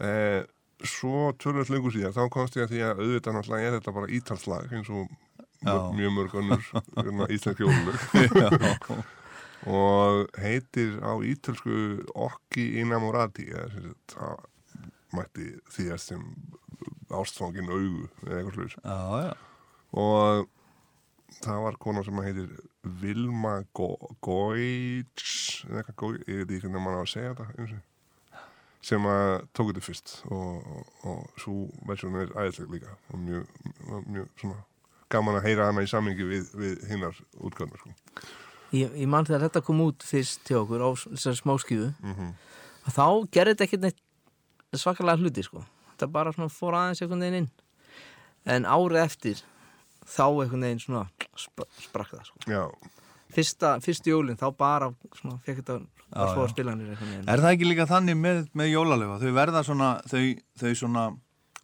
eh, svo tölvöld lengur síðan þá komst ég að því að auðvitað náttúrulega er þetta bara ítalslag eins og Já. mjög, mörg önnur hérna, já, og heitir á ítölsku Okki Inamorati það mætti því að sem ástfangin augu eða eitthvað já. og það var kona sem heitir Vilma Go- Goits eða eitthvað Goits, ég veit ekki hvernig mann á að segja þetta einu sinni, sem að tók þetta fyrst og, og, og svo versjón er æðislega líka og mjög, mjög svona gaman að heyra hana í sammingi við, við hinnar útgáðnar sko. ég, ég man þegar þetta kom út fyrst til okkur á þessari smáskífu mm og þá gerði þetta ekkert neitt svakalega hluti sko. Þetta bara svona fór aðeins einhvern veginn inn. En árið eftir þá einhvern veginn svona sp sprakk það sko. Fyrsta, fyrstu jólinn þá bara svona fekk þetta Já, fóra já. spilanir Er það ekki líka þannig með, með jólalöfa? Þau verða svona, þau, þau svona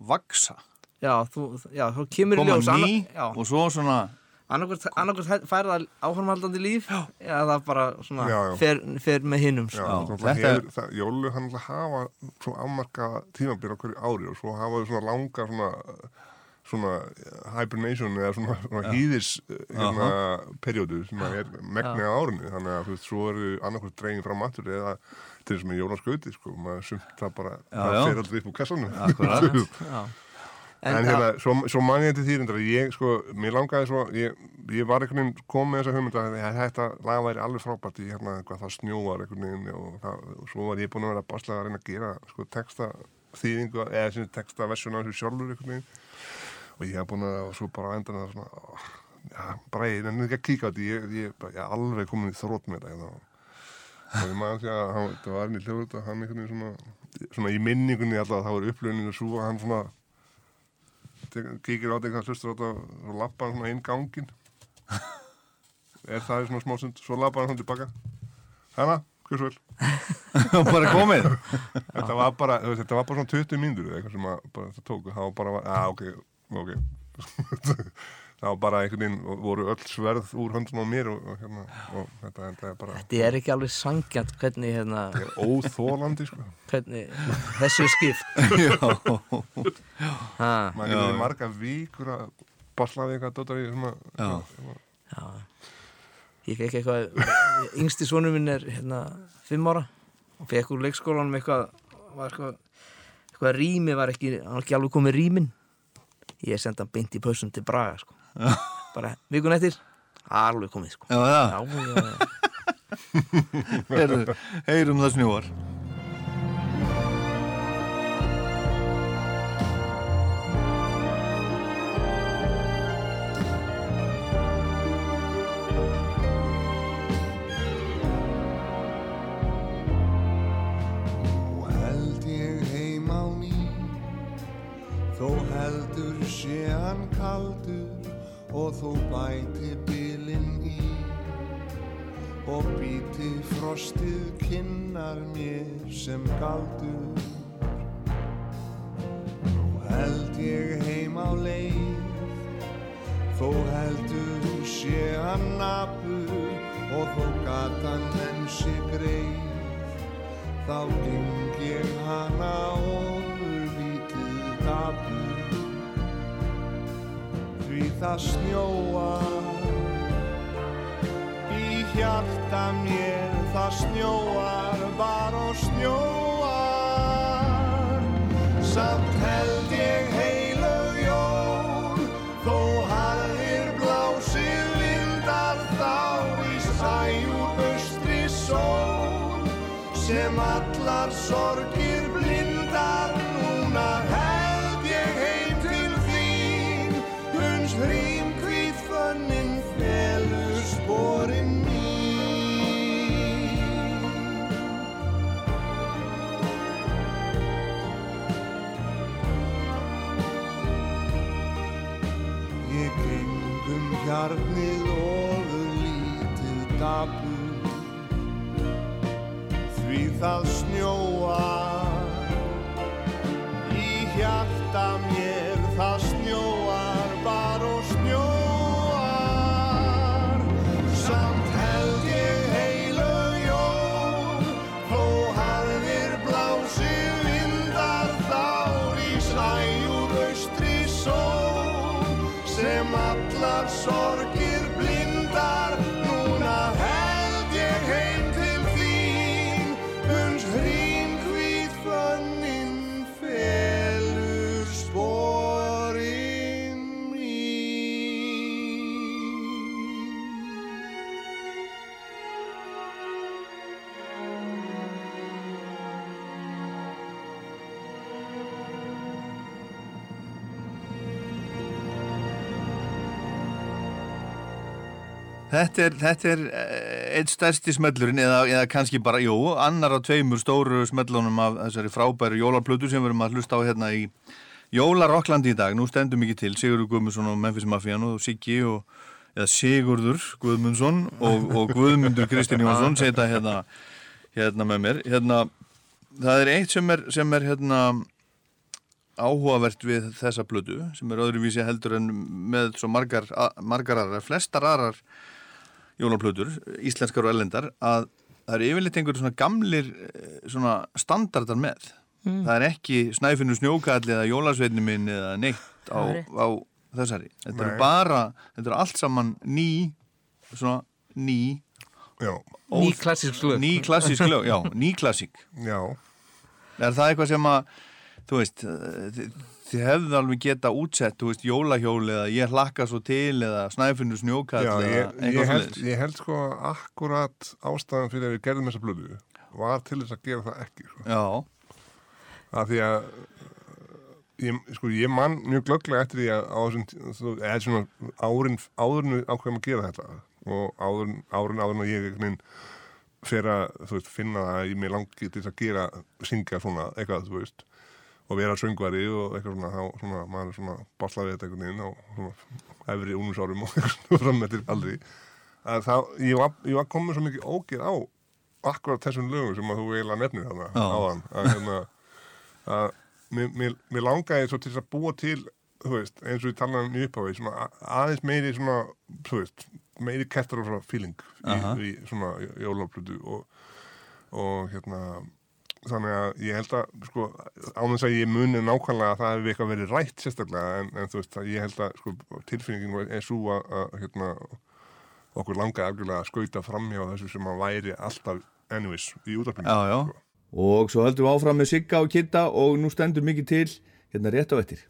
vaksa, já, þú, já, þá kemur í koma ljós ný já, og svo svona, annarkvært fær það áhörmaldandi líf eða það bara svona Já, já. Fer, fer með hinnum já, sko. Já, er- jólu hann hafa svo afmarka tímabil á hverju ári og svo hafa þau svona langa svona, svona hibernation eða svona, svona hýðis hérna, periodu sem að er megni á árinu. Þannig að þú veist, svo eru annarkvært dregin fram aftur eða til þess með jólaskauti sko, maður sumt það bara, Já, það já. fer aldrei upp úr kassanum. En, En, hérna, svo, svo man ég til þýrindar ég, sko, mér langaði svo ég, ég var einhvern veginn kom með þessa hugmynda að þetta lag væri alveg frábært í hérna, hvað það snjóar einhvern veginn og, það, og svo var ég búin að vera baslega að reyna að gera sko, texta þýðingu eða texta versjón af þessu sjálfur einhvern veginn og ég hef búin að og svo bara á endan að svona, já, bara ég nefnir ekki að kíka á þetta ég, ég, ég er alveg komin í þrótt með þetta hérna. og ég maður því að hann, það var henni hljóður að hann einhvern veginn svona, svona í minningunni alltaf þá er upplöfninu svo að hann svona kíkir á þetta eitthvað hlustur á þetta og lappa hann svona inn gangin er það svona smá stund svo lappa hann svona tilbaka hana, hversu vel bara komið. þetta var bara, þetta var bara svona 20 mínútur eða eitthvað sem að bara, þetta tóku það var bara, að ok, ok. Það var bara einhvern veginn voru öll sverð úr höndum á mér og, og hérna, og þetta, er bara þetta er ekki alveg sangjant hvernig, hérna, þetta er óþólandi sko. Hvernig þessu er skipt. Já, ha, maður í marga vikur að basla við eitthvað Já. já. ég fekk eitthvað yngsti sonur minn er hérna fimm ára. Og fekk úr leikskólanum eitthvað var eitthvað, eitthvað rými var ekki, hann var ekki alveg komið rýmin ég sendi hann beint í pössun til Braga sko. bara vikun eftir alveg komið sko. já, já, já, heyrum það snjóar. Sé hann kaldur Og þó bæti bilinn í. Og býti frostið kinnar mér sem galdur. Nú held ég heim á leið. Þó heldur sé hann napur Og þó gatan sé greið. Þá geng ég hana ofurlítið dapur. Því það snjóar hjarta mér það snjóar bara og snjóar. Samt held ég heilög jól Þó harðir blásið vindar þá í sæjúr austri sól Sem allar sorgir gengum Þetta er, þetta er eh, einn stærsti smellurinn eða, eða kannski bara, jú, annar af tveimur stóru smellunum af þessari frábæru jólarplötu sem við erum að hlusta á hérna í Jólarokklandi í dag. Nú stendum ekki til Sigurður Guðmundsson og Memphis Mafían og Siggi og eða Sigurður Guðmundsson og, og Guðmundur Kristinn Jónsson setja hérna, hérna með mér. Hérna, það er eitt sem er, sem er hérna áhugavert við þessa plötu sem er öðruvísi heldur en með svo margar, margar aðrar, flestar aðrar jólaplötur, íslenskar og ellendar að það eru yfirleitt einhverjum svona gamlir eh, svona standardar með. Það er ekki snæfinu snjókall eða jólasveitni minn eða neitt á, er á þessari. Þetta Nei. eru bara, þetta eru allt saman ný svona ný Já, Ný klassísk lög. ný klassísk lög, já, ný klassík. Já, er það eitthvað sem að þú veist, eh, þið, hefðu alveg geta útsett, þú veist, jólahjól eða ég hlakka svo til eða snæfinu snjókall já eða ég, ég, held, ég held sko akkurat ástæðan fyrir að við gerðum þessa blödu var til þess að gera það ekki sko. Já, að því að ég, sko, ég man mjög glögglega eftir því að á þessum tí- þú- eða svona árin, áðurinu ákveðum að gera þetta og áðurin, árin áðurinu að ég einhvern veginn fer að þú veist, finna það að ég mig langi til þess að gera syngja svona eitthvað, þú veist og vera söngvari og eitthvað svona, þá, svona maður er svona baslaði þetta einhvern veginn og svona efri únusárum og eitthvað svona frammetir aldrei að þá, ég var, ég var komið svo mikið ógið á akkurat þessum lögum sem að þú eiginlega nefnir þarna Já. áðan að hérna að mér, mér, mér langaði svo til að búa til þú veist, eins og ég talaði um í upphafi svona aðeins meiri svona þú veist, meiri kettar og svona feeling Aha. í, í svona jólaplutu og, og hérna þannig að ég held að sko, án þess að ég muni nákvæmlega að það hefði eitthvað verið rætt sérstaklega en, en þú veist að ég held að sko, tilfinningin er svo að, að hérna, okkur langaði algjörlega að skauta framhjá þessu sem að væri alltaf anyways í útarpinu Já, já. Og svo höldum við áfram með Sigga og Kitta og nú stendur mikið til hérna rétt á eftir.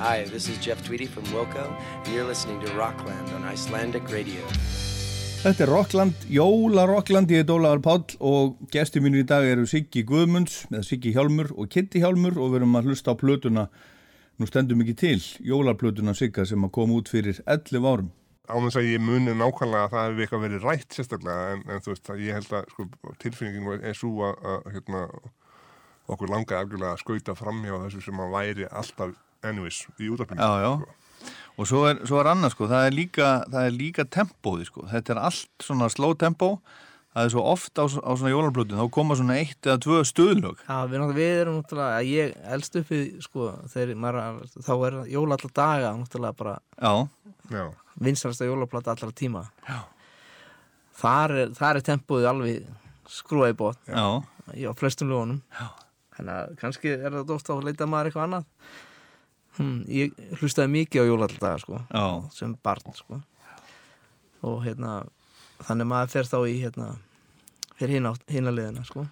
Hi, this is Jeff Tweedy from Wilco, and you're listening to Rockland on Icelandic Radio. Þetta er Rockland, Jóla Rockland, ég er Ólaður Páll og gesti mínu í dag eru Siggi Guðmunds með Siggi Hjálmur og Kitti Hjálmur og við erum að hlusta á plötuna, nú stendur mikið til, Jólaplötuna Sigga sem að koma út fyrir 11 árum. án þess að ég muni nákvæmlega að það hefði eitthvað verið rætt sérstaklega en, en þú veist að ég held að sko, tilfinningin er svo að, hérna, okkur langaði algjörlega að skauta framhjá þessu sem að væri alltaf anyways í já. Og svo er, svo er annað sko, það er líka, það er líka tempóði sko, þetta er allt svona slow tempó, það er svo oft á, á svona jólaplötun, þá koma svona eitt eða tvö stuðlög. Já, við, við erum náttúrulega, að ég elst upp við, sko, þegar maður, þá er jóla alltaf daga, náttúrulega bara Já, já, vinsarasta jólaplata allra tíma. Já. Þar er, þar er tempóið alveg skrúa í bótt, já, á flestum lögunum. Já. Þannig að kannski er það dótt á að leita maður eitthvað annað. Hm, ég hlustaði mikið á jólaldaga sko Já, sem barn sko. Og hérna þannig maður fer þá í hérna fyrir hina, hina liðina sko.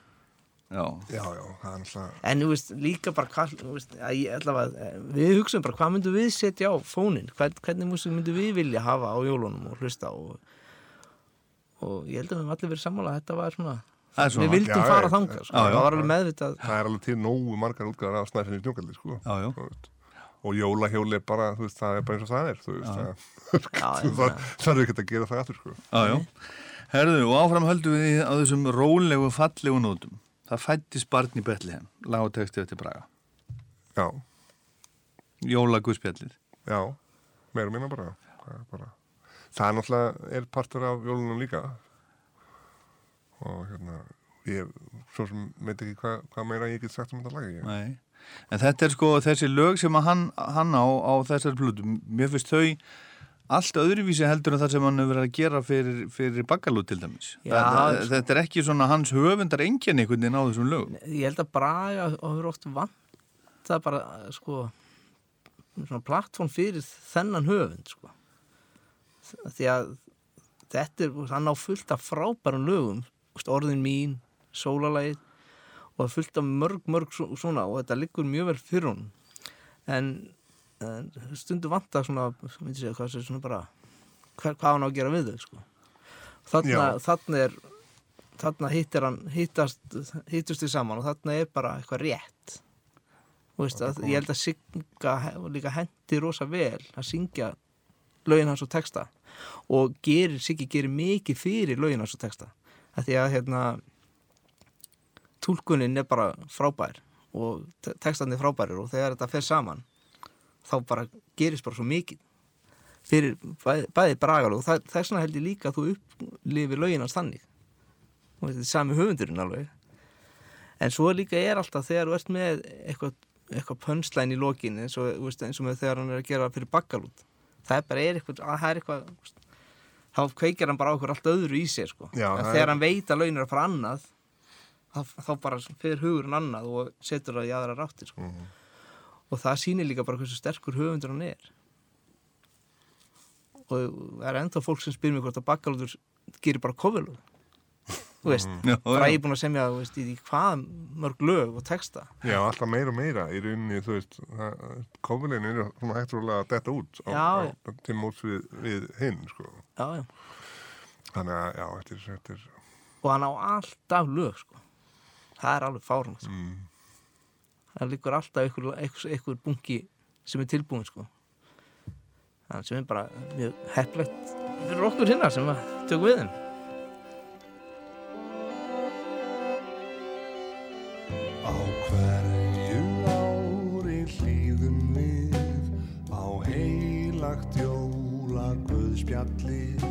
Já, Já, já, það er náttúrulega en þú veist líka bara þú veist, allavega, eh, við hugsaum bara hvað myndum við setja á fónin Hvern, hvernig músík myndum við vilja hafa á jólunum og hlusta og, og ég held að við höfum allir verið sammála að þetta var svona, Það er svona. við vildum Já, fara já, þangað sko. það var alveg meðvitað Það er alveg til nógu margar útgáðar af snæfinni snjókaldi, sko. Og jólahjóli er bara, þú veist, það er bara eins og það er, þú veist. Það, er ekkert að gera það aftur, sko. Já, já. Herðu, og áfram höldum við á þessum rólegu, fallegu nótum. Það fættist barn í og texti eftir Braga. Já, Jóla Guðspjallið. já, meira minna bara. Það er bara, það er náttúrulega, er partur af jólunum líka. Og hérna, ég, svo sem veit ekki hvað, hvað meira ég get sagt um þetta lagi. Nei. En þetta er sko þessi lög sem hann, hann á á þessari plutu. Mér finnst þau allt öðruvísi heldur en það sem hann hefur verið að gera fyrir, fyrir bakkalút til dæmis. Já, það, sko. Þetta er ekki svona hans höfundar enginn einhvern veginn á þessum lögum. ég held að Braga ofur oft vant það bara sko svona plattform fyrir þennan höfund sko því að þetta er, hann á fullt af frábærum lögum orðin mín, sólalagið og fullt af mörg, mörg svo- svona og þetta liggur mjög vel fyrir hún en, en stundu vant að svona, segja hvað sé svona bara hver, hvað hann á að gera við þau sko. Þarna, þarna er þarna hittir hann hittast, hittust þið saman og þarna er bara eitthvað rétt. Að, ég held að Sigga he- líka hendi rosa vel að syngja lögin hans og texta. Og gerir, Siggi gerir mikið fyrir lögin hans og texta. Að því að hérna túlkunin er bara frábær og te- textandi frábærir og þegar þetta fer saman þá bara gerist bara svo mikið fyrir bæði, bæði bragal og þess vegna held ég líka að þú upplifir lögin hans þannig. Og þetta er sami höfundurinn alveg. En svo líka er alltaf þegar þú ert með eitthvað, eitthvað pönslæn í lokin eins og, veist, eins og þegar hann er að gera fyrir bakkalút það er bara er eitthvað, að það er eitthvað þá kveikir hann bara okkur allt öðru í sér sko. Já, en þegar er- hann veit að laun er að fara annað þá, bara fyrir hugurinn annað og setur það í aðra ráttir sko. Mhm. og það sýnir líka bara hversu sterkur höfundur hann er og það er ennþá fólk sem spyr mér hvort að bakkalútur gerir bara kofilug þú veist, Já, bara ég er búin að semja þú veist, í hvað mörg lög og texta Já, alltaf meira og meira í rauninni, þú veist, kofulegin er svona hægt rúlega að detta út á, Já, á, til móts við, við hinn, sko. já, já. Þannig að, já, þetta er, og hann á alltaf lög sko. Það er alveg fárun sko. mm, það liggur alltaf einhver, einhver, einhver bunki sem er tilbúin sko. þannig sem er bara mjög heplegt fyrir okkur hinnar sem að tökum við þeim Á hverju ári hlýðum við á heilagt jóla guðspjallið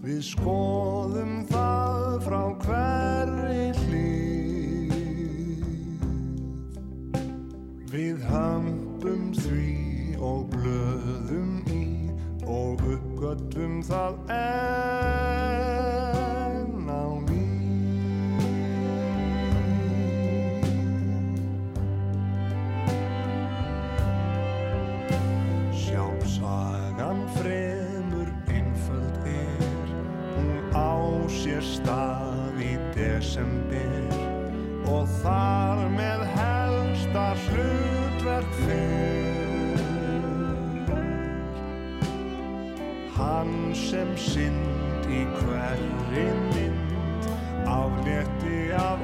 Við skoðum það frá hverri Við hömpum því og blöðum í og uppgötum það enn á ný. Sjálfsagan fremur einföld er. Hún á sér stað í desember Og þar sem synd í hverri mynd Aflétti af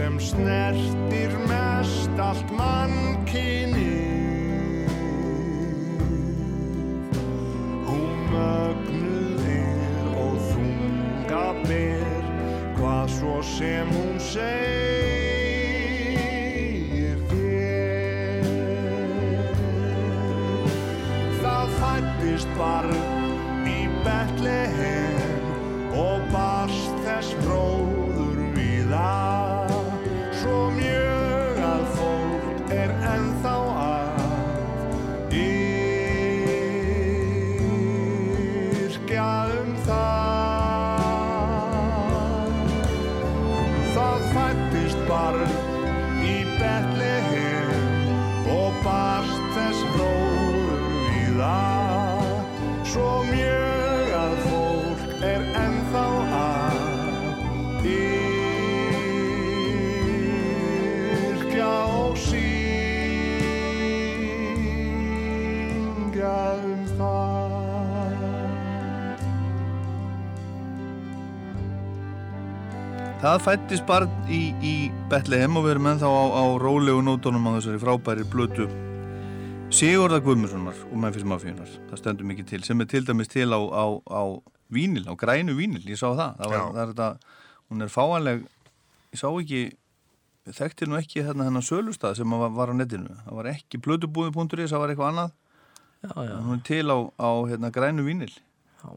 sem snertir mest allt mannkyni Hún mögnuð er og þunga ber hvað svo sem hún segir þér. Það fættist barn í Betlehem og barst þess bróður Það fættist barn í, í Betlehem og við erum ennþá á, á rólegu nótunum á þessari frábæri blötu Sigurða Guðmundssonar og Memphis Mafíunar. Það stendur mikið til sem er til dæmis til á, á, á vínil, á grænu vínil, ég sá það. Það, var, það er þetta, hún er fáanleg, ég sá ekki, þekkti nú ekki hérna hennar sölustað sem var, var á netinu. Það var ekki blötubúði.is, það var eitthvað annað. Já, já, Hún er til á, á hérna, grænu vínil. já.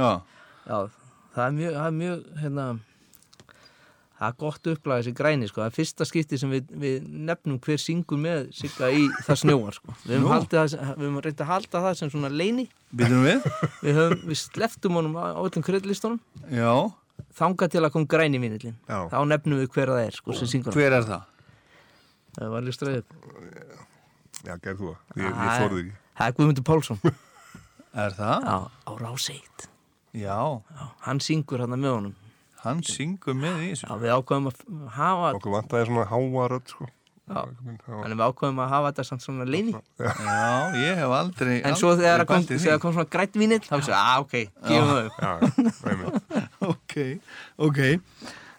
Já, Já, það er mjög, það er mjög, hérna, það er gott upplag þessi græni, sko. Það er fyrsta skipti sem við, við nefnum hver syngur með sigga í það snjóar, sko. Við höfum, reyndið að halda það sem svona leini. við? Við höfum, við sleftum honum á öllum kryddlistunum, Já, þangað til að kom græni vínillin. Já. Þá nefnum við hver það er, sko, hver er það? Það var listraðið upp. Já, gerð þú það. Ég, ég þorði ekki. Það er Guðmundur Pálsson. Er það? Já, á ráseitt. Já, Já, hann syngur hann með honum. Hann syngur með í þessu. Já, við ákveðum að hafa, Okkur vantaði svona háa rödd, sko. Já. Já. en við ákveðum að hafa þetta samt svona leini. Já, ég hef aldrei En svo þegar það kom, aldrei því. kom svona grætt vínill, þá vissi, að ok, gefum það upp. Ok, ok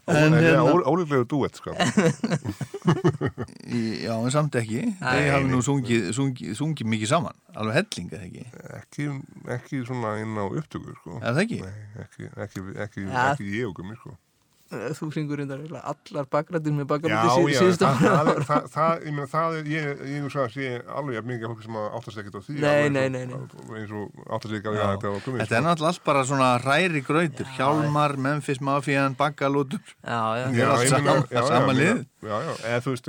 Er hérna, duett, sko. já, en samt ekki Þeir hafi nú sungið, sungið, sungið mikið saman Alveg helling, eða ekki Ekki, ekki svona inn á upptöku, sko. Það ekki? Ekki, ekki, ekki, Ja. ekki ég og gummi, sko. Eh, Þú syngur reyndar allar bakgrættir með Já, bakgrættir já, síðustu það, ára. það, það, það, ég meina, það er, ég, ég nú sagði að sé alveg jafn mikið af fólki sem að áttast ekkert á því. Nei, alveg nei, eins nei, og- Eins og áttast ekki á því að þetta Þetta er náttúrulega allt bara svona hræri grautur. Hjálmar, Memphis Mafian, Baggalútur Já, já, Já. er allt ég sama- meina- já, já, sama ég lið. meina- Já, já, eða þú veist,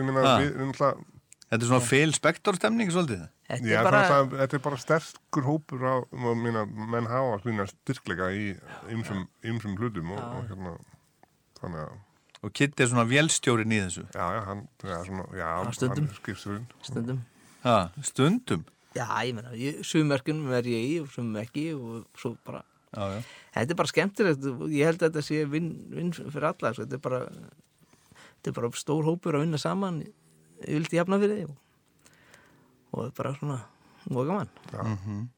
Þetta er svona Phil Spector stemning svolítið. Þetta já, er bara, það, þetta er bara sterkur hópur á, mína, menn hafa styrkleika í ymsum, hlutum og, og hérna, þannig að, Og Kitt er svona vélstjórin í þessu já, já, hann, já, svona, já, Á stundum. hann er skipstjórinn. stundum. ha, Stundum Já, ég meina, sumverkun er ég í og sumum ekki og svo bara, já, já. þetta er bara skemmtilegt. og Ég held að þetta sé vinn vin fyrir alla, sko. þetta er bara, þetta er bara stór hópur að vinna saman, ég vildi jafna fyrir þig og, og er bara svona, og gaman.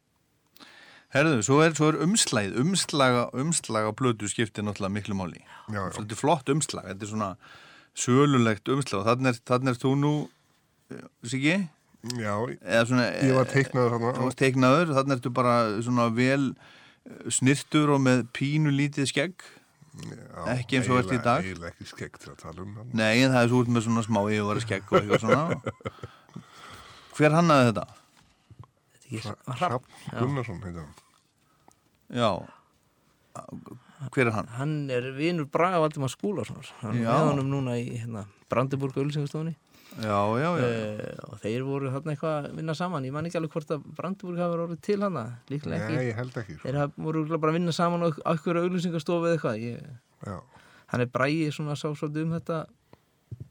Herðu, svo er, svo er umslæð Umslaga, umslaga blödu skiptir náttúrulega miklu máli Já, já. Þetta er flott umslag Þetta er svona sölulegt umslag og þannig er, er þú nú Siggi? Já, svona ég var teiknaður Þú þarna, varst teiknaður, þannig ertu bara svona vel eh, snirtur og með pínu lítið skegg já, Ekki eins og ert í dag. Eiginlega ekki skegg til að tala um hann. Nei, það er svo út með svona smá yfirvara skegg og eitthvað svona Hver hannaði þetta? Þetta er ekki hrapp. Hrafn Gunnarsson heitir hann. Já Hver er hann? Hann er vinur Braga Valdimar Skúlasonar. Hann er Já. með honum núna í hérna, Brandenburg Ölsingastofunni. Já, já, já, Uh, og þeir voru þarna eitthvað að vinna saman. Ég man ekki alveg hvort að Brandenburg hafa orðið til hana. Líklega ekki. Nei, ég held ekki. Sko. Þeir voru bara að vinna saman á einhverju auglýsingastofu eða eitthvað. Ég, Já, hann er bræði svona sá svolítið um þetta.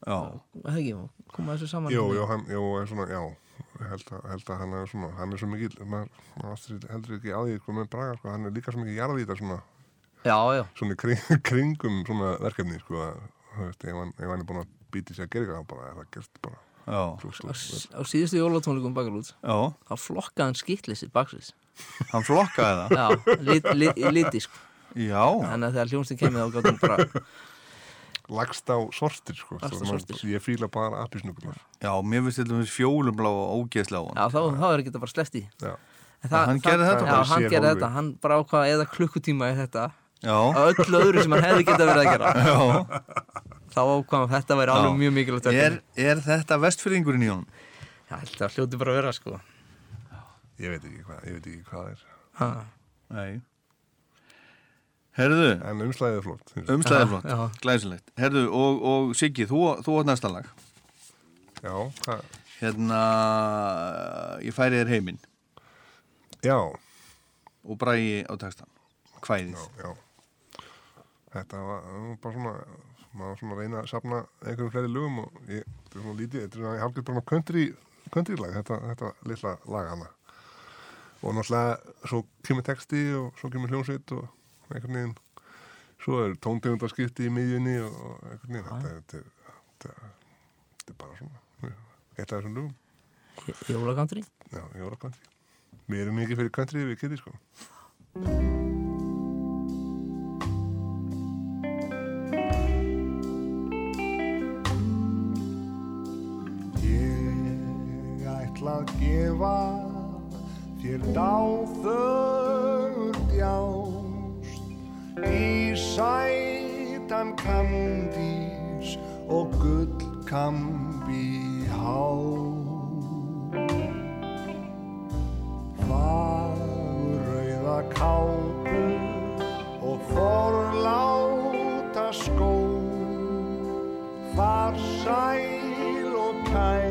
já. Það ekki, og koma þessu saman. jú, jú, hann, jú, er svona, já, held að, held að hann er svona, hann er svo mikið, maður, heldur ekki á því, með Braga, sko, hann er líka svo mikið jarðvítar svona, Já, já. svona kring, kringum svona verkefni, sko, að, þú veist, ef hann, ef hann er búin að býti sér að gera eitthvað, þá bara, er það gerst bara, Já, svo Á, á síðustu jólatónleikum bakalút, þá flokkaði hann skittlýsið baksins. hann flokkaði það? Já, lit, lit, í liti, sko. Já, Þannig að þegar hljónstin kemur þá gáttum bara lagst á sortir sko Lagst á sortir. ég fíla bara appisnugular já, mér finnst þetta með fjólublá og ógeðslega á hann Já, þá, þá er ekki bara sleppt í. Já. En hann gerði þetta Já, bara. hann gerði þetta, hann bara ákvaða eða klukkutíma í þetta. Já, á öllu öðru sem hann hefði getað verið að gera. Já. Þá ákvaða að þetta væri alveg mjög mikilvægt Er, er þetta vestfyrringurinn í honum? Já, að hljóti bara að vera sko. Ég veit ekki hvað, ég veit ekki hvað það er. Ha, Nei Herðu, en umslæðið er flott umslæðið Já, flott, já. glæsilegt. Herðu, og, og Siggi, þú, þú átt næsta lag. Já, hvað, Hérna, ég færi þér heiminn. Já, og bræði á textan Hvæðið já, já. Þetta var bara svona maður svona að reyna að sapna einhverjum fleiri lögum og ég, þetta er svona lítið, þetta er svona, ég hafði bara country, country lag, þetta, þetta litla lag hana. Og náttúrulega svo kemur texti og svo kemur hljómsveit og einhvern veginn. Svo er tóndegundarskipti í miðjunni og einhvern veginn. Þetta, er- þetta, er- þetta, þetta er bara svona eitt af þessum lögum Jólagandri já, country við erum mikið fyrir country við kitty sko. Ég ætla að gefa þér dáfögur djást í sætan kandís og gull kambi há. Fagur rauða kápu og forláta skó Far sæl og kærleiksri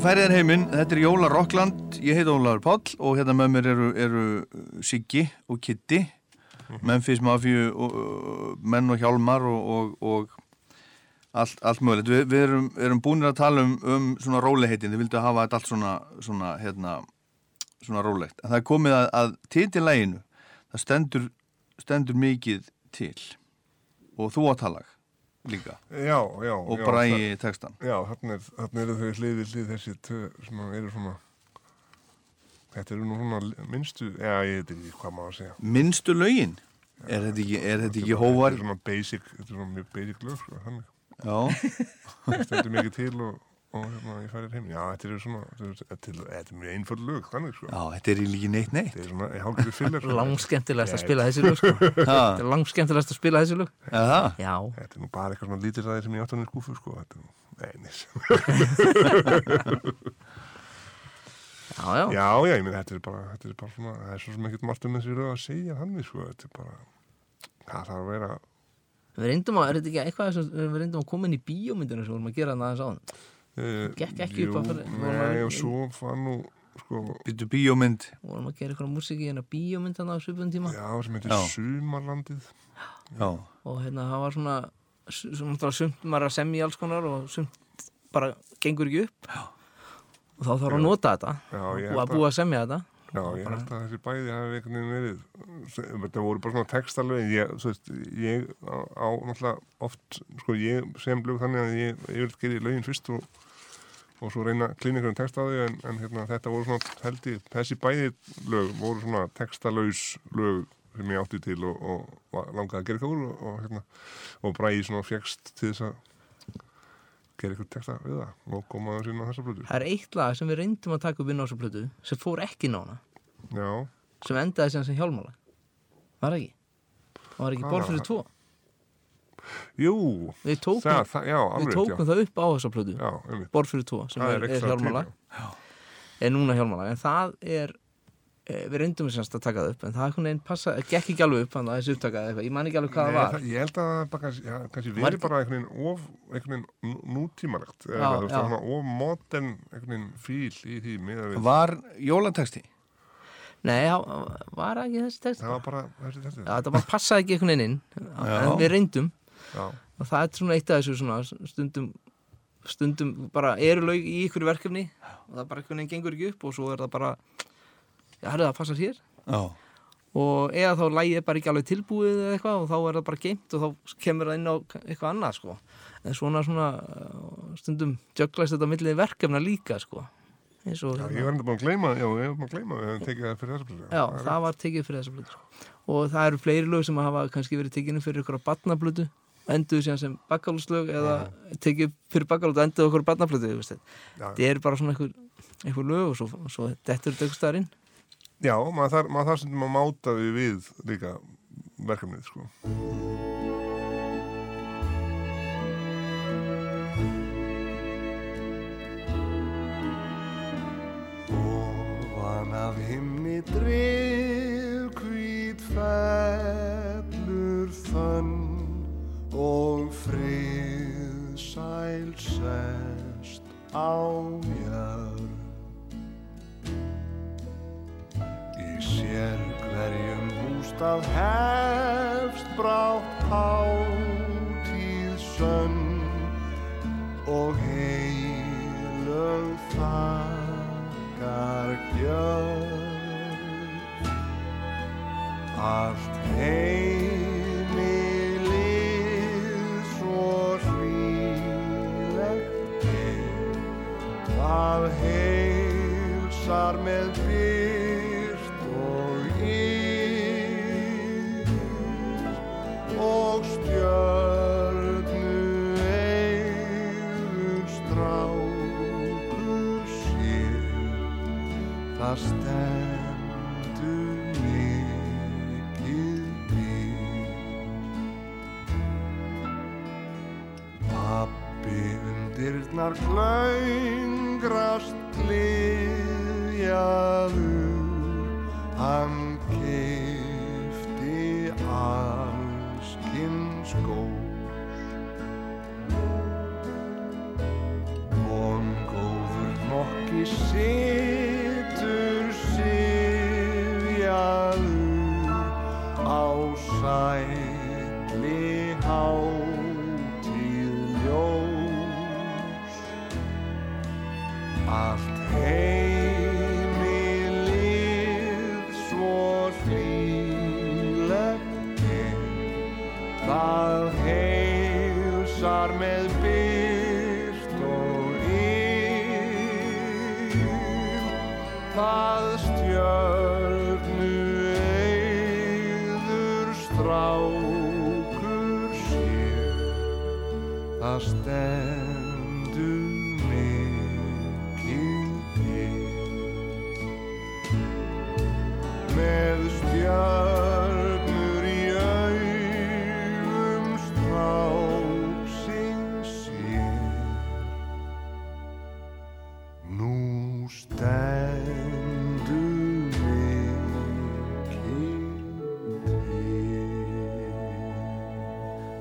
Ég færi þér heiminn, þetta er Jóla Rockland, ég heit Ólaður Páll og hérna með mér eru, eru Siggi og Kitty, Memphis Mafíu, og, og, menn og hjálmar og, og, og allt, allt mögulegt. Vi, við erum, erum búinir að tala um, um svona róliheitin, þið vildu hafa þetta allt svona, svona, hérna, svona rólegt. En það er komið að, að titilæginu, það stendur, stendur mikið til. Og þú áttalag líka já, já og já, í textan. Já, þarna er, eru þau hlið við hlið þessi sem eru svona Þetta eru nú svona minnstu, já ég veit ekki hvað maður að segja Minnstu lögin? Er þetta ekki, er þetta ekki hóvar? Þetta er svona basic, þetta er svona mjög basic lög sko, Já, það stendur mikið til og, og hérna ég færir heim. Já, þetta eru svona, þetta er, er, er mjög einföld lög, þannig sko. Já, þetta er ekki neitt neitt. Þetta er svona, ég hálfur fyllir Langskemmtilegast að spila þessi lög sko. Ha, Þetta er langskemmtilegast að spila þessi lög. Er það? Já, Þetta er nú bara eitthvað svona lítil ræðir sem ég átt hann í skúfu sko, þetta er nei, neins já, já, Já, já, ég minn, þetta er bara, þetta er bara svona, það er svo sem ekkert margt um þessi röð að segja þannig, sko, þetta er bara, það þarf að vera, Við reyndum að, er þetta ekki eitthvað að að Gekk ekki upp að fara- voru Nei, og svo var nú sko, Býttu bíómynd. Vorum að gera eitthvað músík í hérna bíómyndan á svipun tíma. Já, sem heitir Já. Sumarlandið. Já, og hérna það var svona svona sumt maður að semja alls konar og sumt bara gengur ekki upp. Já. og þá þarf að nota þetta. Já, og að búa að semja þetta Já, ég held að þessi bæði hafi einhvern veginn verið þetta voru bara svona textalögin ég, þú veist, ég á, á náttúrulega oft, sko, ég sem lög þannig að ég, ég vil gera lögin fyrst og, og svo reyna að klína einhvern text á því en, en hérna, þetta voru svona held ég, þessi bæði lög voru svona textalaus lög sem ég átti til og, og langaði að gera úr og, og hérna, og bræði svona fjekst til þess að gera eitthvað texta við það. Og koma þess inn á þessa blötu það er eitt lag sem við reyndum að taka upp inn á þessu plötu sem fór ekki nána. Já, sem endaði sem sem hjálmála var það ekki? það var ekki það? tvo? Jú. Við tókum, það, það, já, við alveg tókum það upp á þessa borð fyrir tvo sem Það er, er hjálmála er núna hjálmála en það er við reyndum semst að taka það upp en það einhvern veginn passa, gekk ekki alveg upp þannig að þessi upptaka eða eitthvað, ég man ekki alveg hvað Nei, það var. það, ég held að það bara kannski, já, kannski Var verið ekki- bara einhvern veginn of, einhvern veginn nú- nútímalegt Já, eða þú veist, já. svona of modern einhvern veginn fíl í því við var jólateksti Nei, það var ekki þessi text það var bara þessi þetta Já, þetta bara passaði ekki einhvern veginn inn en við reyndum. Já, og það er svona eitt af þessu svona stundum, stundum bara eru laug í ykkur verkefni og það bara einhvern veginn gengur ekki upp og svo er það bara já, herrðu, það passar hér Já, og eða þá lægi er bara ekki alveg tilbúið eða eitthvað og þá er það bara geimt og þá kemur það inn á eitthvað annað sko. En svona svona uh, stundum jöglast þetta millið verkefna líka sko. Og já, hérna- ég var enda búin að gleyma já, ég var búin að gleyma, við hefum tekið það fyrir þessa blötu Já, það var tekið fyrir þessa blötu sko. og það eru fleiri lög sem hafa kannski verið tekinu fyrir ykkur á batnablötu enduðu síðan sem bakkálslög eða tekið fyrir og enduðu okkur á batnablötu Já. það er bara svona einhver, lög og svo, svo dettur þetta ykkur staðar inn já, maður þarf, maður þarf sem að máta við við líka verkefnið sko. Ofan af himni drif hvít fellur fönn og frið sæl sest á jörn. Í sér hverjum hústað hefst brátt hátíð sönn og heilög þakkar gjörn. Allt heimilið svo hlýlegt er, það heilsar með byrt það stendur mikið byr Pappi undirnar klöngrast kliðjaður hann keifti allskinn skós Vongóður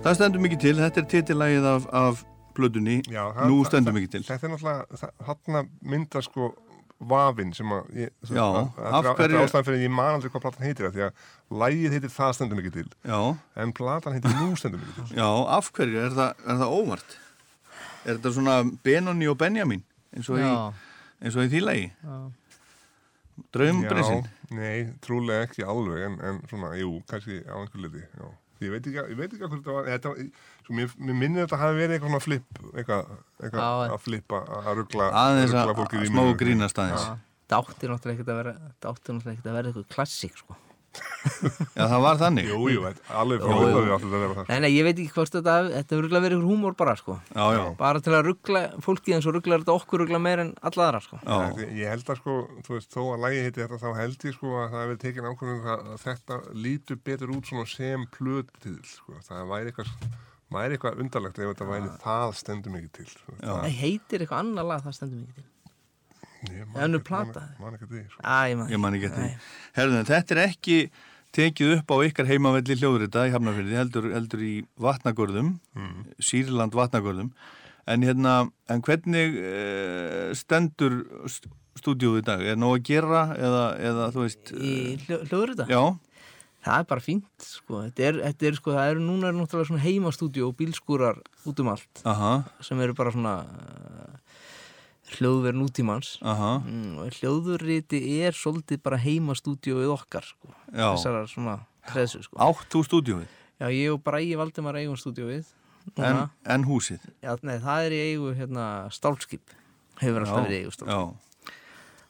það stendur mikið til, þetta er titillægið af, af plötunni Já, nú stendum það- ekki til Þetta er náttúrulega, þarna mynda sko vafinn sem að ég, Já, að, af að, hverju- Þetta er ástæðan fyrir að ég man aldrei hvað platan heitir því að lægið heitir það stendum ekki til Já, en platan heitir nú stendum ekki til já, af hverju er það, er það óvart? Er þetta svona Benoni og Benjamin eins og, í, eins og í því lagi? já. Draumbrinsinn? Já, nei, trúlega ekki alveg en, en svona, jú, kannski á einhver liti já. Ég veit ekki, ég veit ekki hvað þetta var þetta, svo mér, mér minnir þetta hafi verið eitthvað flip eitthvað, eitthvað Já. að flippa að ruggla að fólkið í smá munum. grínast aðeins. Það átti náttúrulega ekkert að vera Það átti náttúrulega ekkert að vera eitthvað klassík sko. Já, það var þannig. Jú, jú, alveg Nei, nei, ég veit ekki hvort þetta Þetta hefur ruggla verið ykkur húmór bara sko. Já, já, Bara til að ruggla fólkið eins og rugglar þetta okkur ruggla meir en alla aðra sko. já. Ég held að sko, þú veist, þó að lægi heiti þetta þá held ég sko að það hefur tekin ákvörðum að, að þetta lítur betur út svona sem plötill, sko, það væri eitthvað væri eitthvað undarlegt ef þetta væri það stendur mikið til sko. Já. Það heitir eitthvað annar lag það stendur mikið til Man man- plata. man ekki því, sko. Æ, man Ég man ekki eftir því. Þetta er ekki tekið upp á ykkar heimavelli hljóðrita í Hafnarfyrði, heldur, heldur í vatnagörðum, Sýrland vatnagörðum. En hérna, en hvernig uh, stendur st- stúdíóið í dag? Er nóg að gera eða, eða þú veist... Í hljóður þetta? Já, Það er bara fínt sko. Þetta er, þetta er sko, það eru núna er náttúrulega svona heimastúdíu og bílskúrar út um allt aha, sem eru bara svona uh, hljóðver nútímans aha, mm, og hljóðurriti er svolítið bara heimastúdíuið okkar sko. já. þessara svona treðsu sko. Átt þú stúdíóið? Já, ég og Bræði Valdimar eigum stúdíuið En, en húsið? Já, nei, það er í eigu hérna, stálskip hefur alltaf verið í eigu stálskip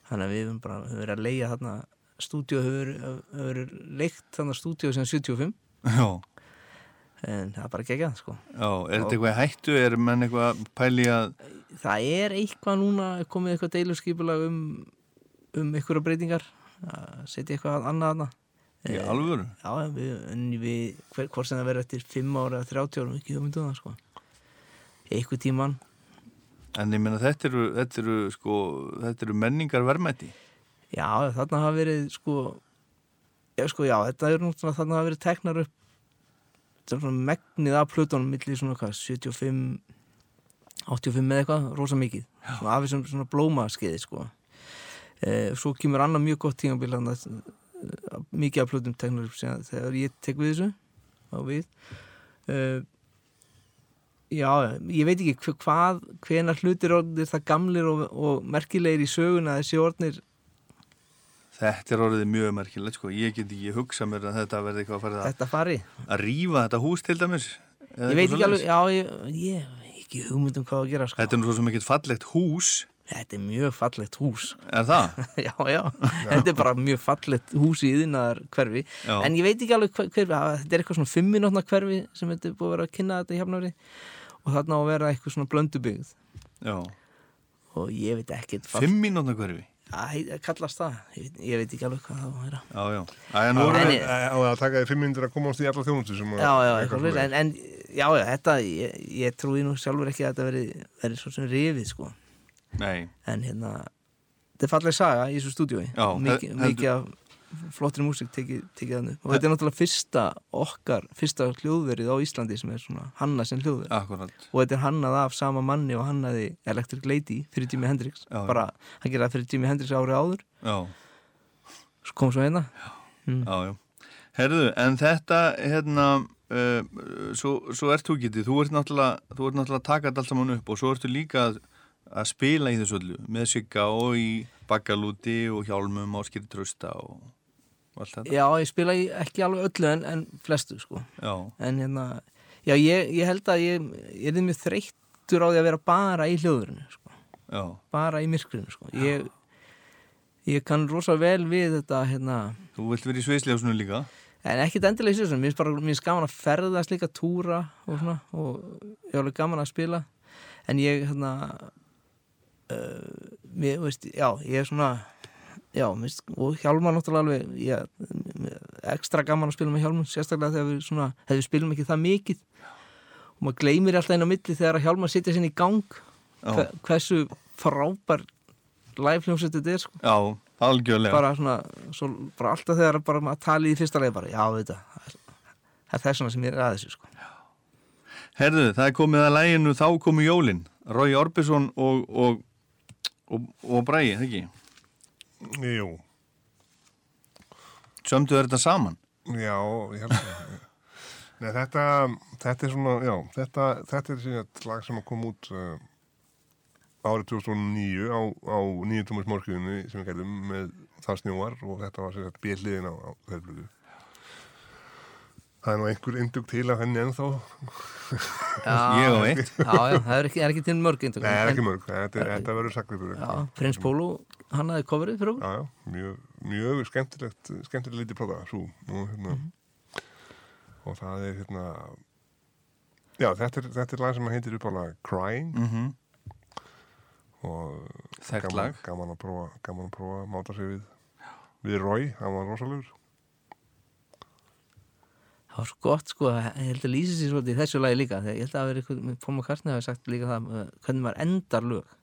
þannig að við höfum bara höfum verið að leia þarna stúdíu hefur, hefur leikt þarna stúdíu sem 75 já, en það er bara geggjað sko já. Er þetta eitthvað hættu? Er menn eitthvað pæli að... það er eitthvað núna komið eitthvað deilurskipulag um um einhverja breytingar að setja eitthvað annað þarna Í Eh, alvöru? Já, við, en við, hvort sem það verður eftir 5 ára eða 30 ára, ekki hugmyndu það sko eitthvað tíman En ég meina þetta eru, þetta eru, sko, þetta eru menningar verðmætti. Já, þarna hafa verið sko já, sko, já, þetta er náttúrulega þarna hafa verið teknar upp megnið af plötunum millir svona hvað, 75 85 með eitthvað, rosa mikið. Svona af þessum svona blómaskeiði sko. E, svo kemur annað mjög gott tímabil hann að mikið af plötum síðan þegar ég tek við þessu á við. E, Já, ég veit ekki hvað, hvenar hlutir orðir það gamlir og, og merkilegir í söguna þessi orðnir Þetta er orðið mjög merkilegt, sko. Ég get ekki hugsa mér að þetta verði eitthvað að fara að, þetta fari. að rífa þetta hús til dæmis. eða Ég veit ekki alveg, já, ég, ég ekki hugmynd um hvað að gera sko. Þetta er nú svo ekkert fallegt hús, Þetta er mjög fallegt hús er það? Já, já, þetta er bara mjög fallegt hús í yðinaðar hverfi Já. En ég veit ekki alveg hver, hverfi Þetta er eitthvað svona fimminótna hverfi sem þetta er búið að vera að kynna þetta í hefnafri og þarna á að vera eitthvað svona blöndubyggð Já. og ég veit ekkert fall- Fimm mínútna hverfi? Að kallast það. Ég veit, ég veit ekki alveg hvað það á að vera Já, já. Æja, nú að taka því fimm minnir að komast í alla þjónustu sem að- Já, já, eitthvað en, en já, já, þetta ég, ég trúi nú sjálfur ekki að þetta veri, veri svo sem rifið sko. Nei, en hérna þetta er falleg saga í þessu stúdíói. Já, mikið, hel- mikið af flottri músík tekið, upp og þetta er náttúrulega fyrsta okkar, fyrsta hljóðverið á Íslandi sem er svona hannað sem hljóðverið akkurat. og þetta er hannað af sama manni og hannaði Electric Lady fyrir Jimi Hendrix Já. bara, hann geraði fyrir Jimi Hendrix árið áður Já, svo kom svo hérna mm. já, já. Herðu, en þetta, hérna, uh, svo, svo ert þú getið, þú ert náttúrulega, þú ert náttúrulega að taka þetta allt saman upp og svo ertu líka að, að spila í þessu öllu með Sigga og í Baggalúti og Hjálmum og Skýrtrösta og. Já, ég spila ekki alveg öllu en, en flestu sko. Já, en hérna, já, ég, ég held að ég, ég er mjög þreyttur á því að vera bara í hljóðverinu sko. Já, bara í myrkrinu sko. ég, ég kann rosa vel við þetta hérna, þú vilt vera í Sveisljósunu líka. en ekkit endilega í þessu mér finnst bara, mér finnst gaman að ferðast líka túra og svona og ég er alveg gaman að spila. En ég hérna uh, mér, veist, já, ég er svona já, minnst, og Hjálmar náttúrulega alveg ég, ekstra gaman að spila með Hjálmar sérstaklega þegar við svona, þegar við spilum ekki það mikið og maður gleymir alltaf inn á milli þegar Hjálmar setja sinni í gang Já. hve, hversu frábær live hljómsveit þetta er sko Já, algjörlega. bara svona, svo, bara alltaf þegar bara maður tali í fyrsta leið bara, já, veit það er þess vegna sem ég er að þessu sko Herðu, það er komið að læginu Þá komu jólin Rói Orbison og, og, og, og Bræi, það ekki? Jú, Sömdu þetta saman? já, ég held að Nei, þetta, þetta er svona, já, þetta, þetta er síðan lag sem að koma út uh, árið 2009 á, á nýju tómas morguðinu sem við gerðum með það snjóar og þetta var sér bjelliðin á, á þeirflögu. Það er nú einhver indug til af henni ennþá. Já, Ég á eitt. Já, já, það er ekki, er ekki til mörg eindök. Nei, það er ekki mörg, þetta, er- þetta verður saklipur. Já, Prins Pólu, hann hafði coverið fyrir okkur. Já, já, mjög, mjög skemmtilegt, skemmtilegt lítið plata, svo, og hérna, og það er hérna, já, þetta er, þetta er lag sem heitir uppálega Crying Mm og Þekkt gaman, gaman að prófa, gaman að prófa að máta sig við, við Roy, hann var rosalegur. Það var svo gott, sko, ég held að lýsa sér svolítið í þessu lagi líka. Þegar ég held að það verið, Póma Kartni hafi sagt líka það, uh, hvernig maður endar lög.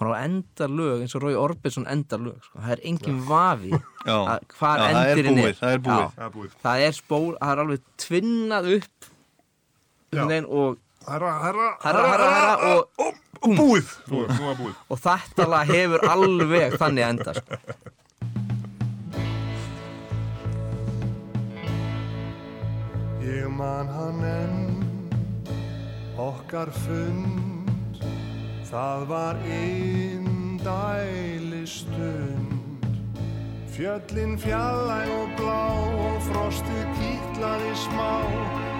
Maður á að endar lög eins og Rói Orbison endar lög, sko. Það er engin vafi að er endirinn búið, það er búið. Já, Það er búið. það er spól, það er alveg tvinnað upp og Herra, herra, herra, herra, herra og, og búið, var búið. og þetta lag hefur alveg þannig enda, sko. Ég man hann enn, okkar fund, það var indæli stund. Fjöllin fjallæg og blá og frostið kýtlaði smá,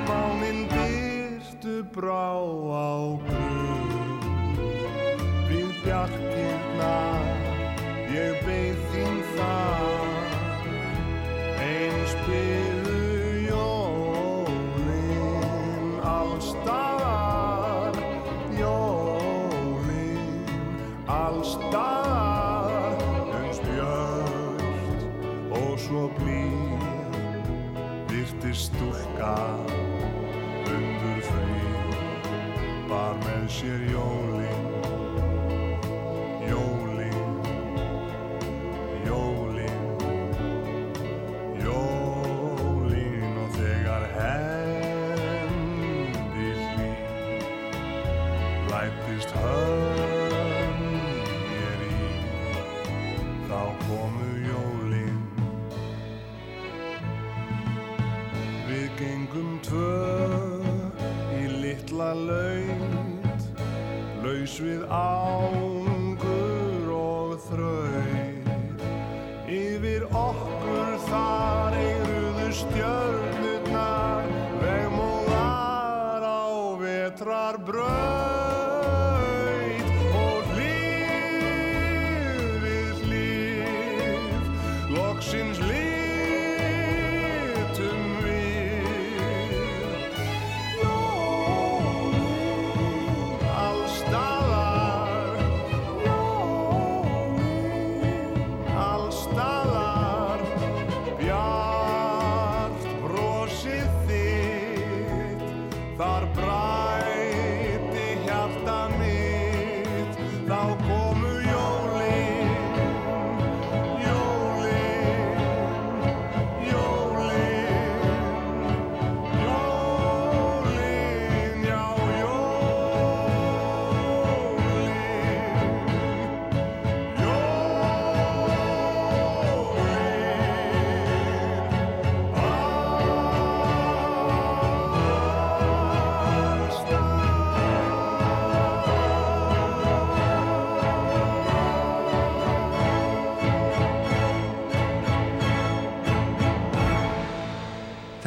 máninn byrtu brá á grunn. Við bjarkirnar, ég beið þín þar, eins byrðu svo blíð, virtist stúlka undur frið, bar með sér jólin,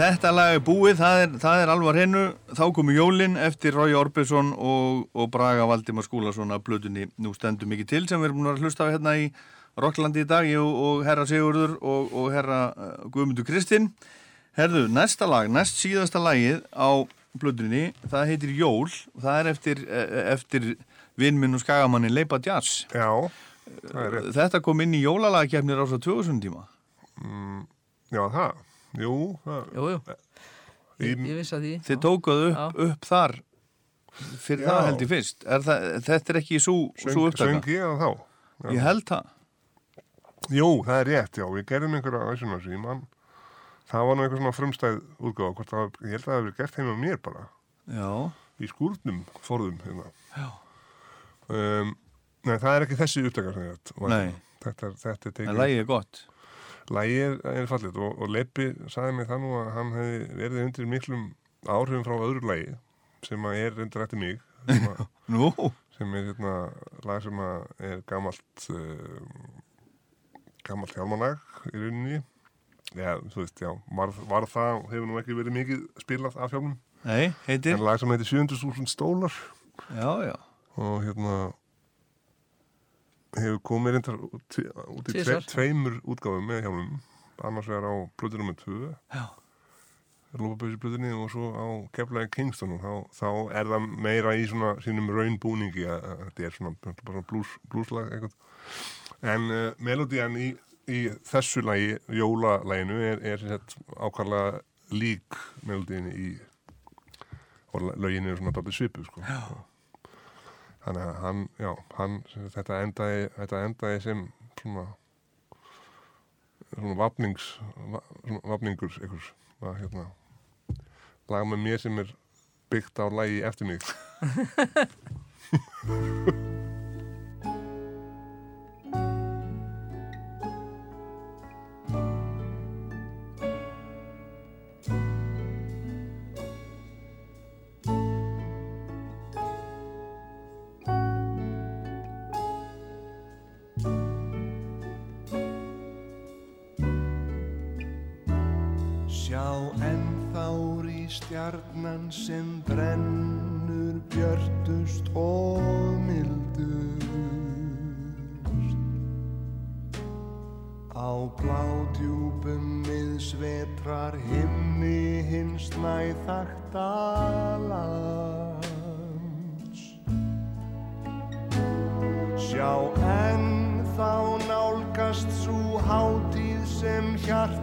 Þetta lag er búið, það er, það er alvar hennu, þá komu jólin eftir Rói Orbison og, og Braga Valdimar Skúlason að blöðunni nú stendur mikið til sem við erum búin að hlusta á hérna í Rokklandi í dag, ég og, og herra Sigurður og, og herra uh, Guðmundur Kristinn. Herðu, næsta lag, næst síðasta lagið á blöðunni, það heitir Jól, það er eftir, eh, eftir vinnminn og skagamanni Leipa Jazz. Já, það er rétt. Þetta kom inn í jólalagakefnir á svo 2000 tíma. Já, það. Jú, það. Jú, jú, Í, ég, ég vissi að því. Þið tókuðu upp, upp þar fyrir Já. það held ég fyrst er það, þetta er ekki svo, upptaka söng ég að þá. ég held það Jú, það er rétt, já. Við gerðum einhverja æsuna sem mann. Það var nú eitthvað svona frumstæð það, var- ég held að það hefur verið gert heim á mér bara. Já, í skúrnum forðum hérna. Já. Um, nei, það er ekki þessi upptakar sem ég veit. Nei. Þetta, þetta er tekið. lægið er gott. Lægið er, fallit og, og Leppi sagði mig það nú að hann hefði verið undir miklum áhrifum frá öðru lægi sem að er undir eftir mig sem, að, Nú, sem er hérna lag sem að er gamalt uh, gamalt hjálmanag í rauninni Já, þú veist, já, var, var það hefur nú ekki verið mikið spilað af hjálmum nei, heitir. en lag sem heitir 700.000 stólar Já, já. og hérna hefur komið reyndar út, í- út í tve, tveimur útgáfum með hjálmum. Annars vegar á plötunum með tvö Já. lópaböðsplötunni og svo á Keflaði Kingston þá, þá er það meira í svona sínum raunbúningi að þetta er svona, svona blues, blueslag eitthvað. En uh, melodían í, í þessu lagi, jólalæginu er, er ákvarlega lík melodíin í og lögin eru svona dálítið svipuð sko. Þannig að hann, já, hann þetta endaði, þetta endaði sem svona svona vapnings va, svona vapningur einhvers að hérna lag með mér sem er byggt á lagi eftir mig Sjá ennþár í stjarnan sem brennur björtust og mildust. Á bládjúpum miðsvetrar himni hins næþakta lands. Sjá enn þá nálgast svo hátíð sem hjartan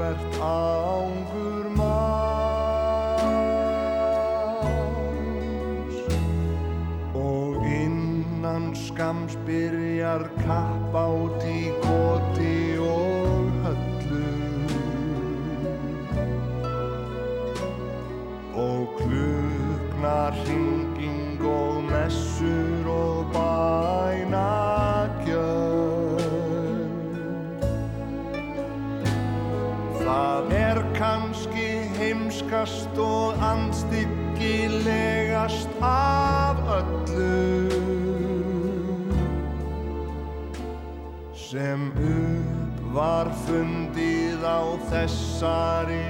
hvert ángur manns. Og innan skams cessarem.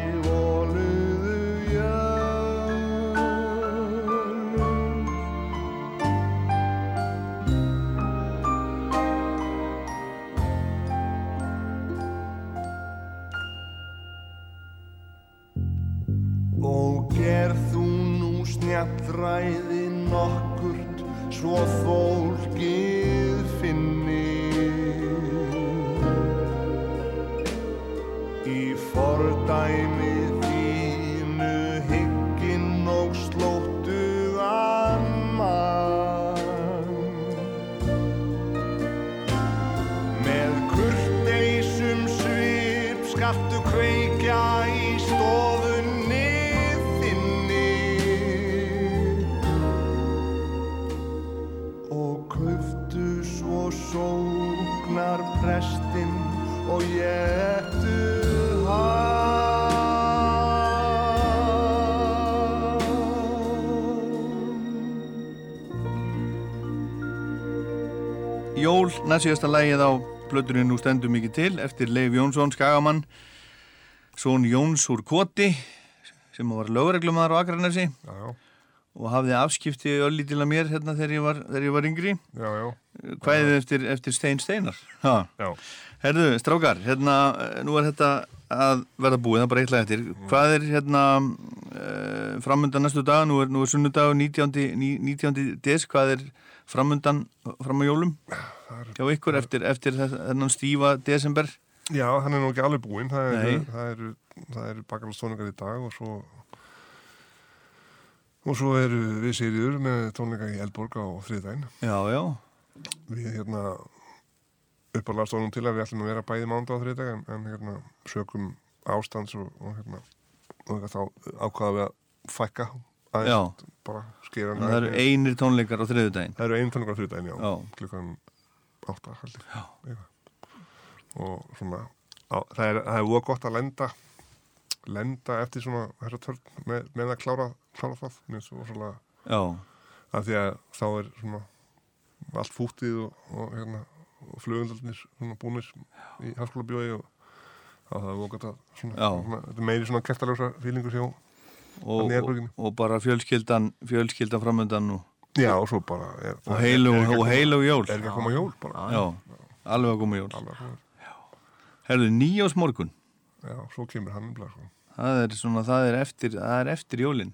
Jól, næstíðasta lægið á blöðurinn nú stendur mikið til eftir Leif Jónsson, Skagamann Són Jóns úr Koti sem var lögreglumæður á Akranesi og hafði afskipti öllítil að mér hérna þegar ég var, þegar ég var yngri. Já, já, hvæðið eftir, eftir Stein Steinar. Herðu, strákar, hérna, eh, nú er þetta að verða búið, það er bara eitthvað eftir. Hvað er hérna uh, framundan næstu dag, nú er, nú er sunnudag 19. ní- 19. des, hvað er framundan fram á jólum hjá ykkur eftir, eftir þess- þennan stífa desember? Já, hann er nú ekki alveg búinn, það eru, það eru bakalstónleikar í dag og svo og svo eru við sýriður með tónleika í Eldborg á þriðdægin Já, já, við hérna uppalega stóðum til að við ætlum að vera bæði mánda á þriðdag en, en hérna sökum ástands og, og hérna og þá ákvaða við að fækka aðeins, bara skera það eru einir tónleikar á þriðudaginn það eru einu tónleikar á þriðdaginn, já, Já. klukkan átta haldi og svona á, það er, voða gott að lenda lenda eftir svona törn með, með að klára, klára það svo svona af því að þá er svona allt fútið og, og, hérna, og flugundalnir svona búnir í halskóla bjói og það er voða gott að svona, svona, þetta er meiri svona kertalösa fílingur hjá og, og, og bara fjölskyldan fjölskyldan framöndan og, já og svo bara er, og heilu er, og heilu jól. er ekki að koma jól bara. Já, alveg að koma jól. Herðu, nýjás morgun já, svo kemur hann um sko. það er svona, það er eftir það er eftir jólin.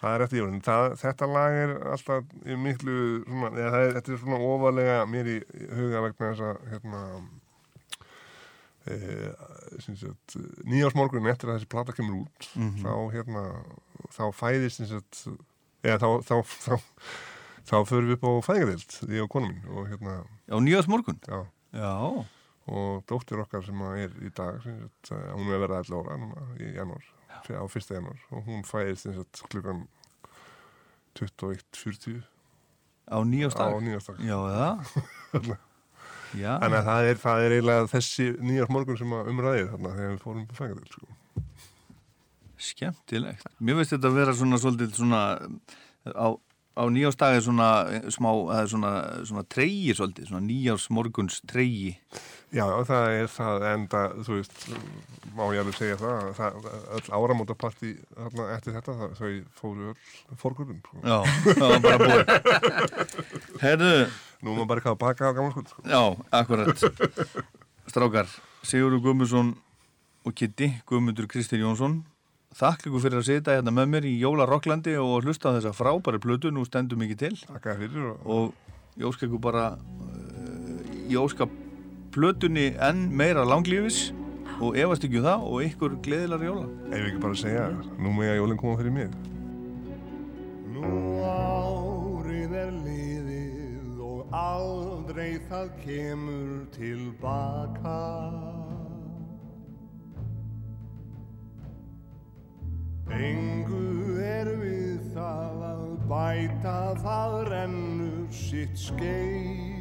Það er eftir jólinn. Það, þetta lag er alltaf miklu, svona, eða, það er, þetta er svona ofalega mér í huga vegna þess að, hérna, e, sagt, nýjásmorgun eftir að þessi plata kemur út, Mhm. þá, hérna, þá fæðist, eða þá, þá, þá, þá förum við upp á fæðingadild, ég og konu mín, og hérna, já, nýjás morgun já, já, og dóttir okkar sem er í dag, sagt, hún er vera 11 ára núna í janúar, á fyrsta janúar, og hún fæðist, sem sagt, klukkan 21.40 á nýjás á dag nýjastak. já, það já, Þannig að það er, það er eiginlega þessi nýjars morgun sem umræðir þarna þegar við fórum på fængadild, sko. skemmtilegt. Mér veist þetta að vera svona svolítið svona á, á nýjástagi svona smá, það er svona, svona treyji svolítið, svona nýjás morguns treyji Já, það er það enda, þú veist, má ég alveg segja það, að það öll áramótaparti þarna eftir þetta, það, þau fóru öll fórgurinn, sko. já, það var bara búið herðu, Nú maður bara að baka á gamla skuld, sko. já, akkurat strákar, Sigurður Guðmundsson og Kitty, Guðmundur Kristinn Jónsson þakk ykkur fyrir að sita hérna með mér í Jóla Rocklandi og hlusta á þessa frábæri plötu, nú stendum ekki til Takk að fyrir og, og ég óska ykkur bara uh, ég óska plötunni enn meira langlífis og efast ekki um það og ykkur gleðilar jóla ef ekki bara segja, nú með að jólinn koma fyrir mig. Nú árið er liðið og aldrei það kemur tilbaka. Engu er við það að bæta það rennur sitt skeið.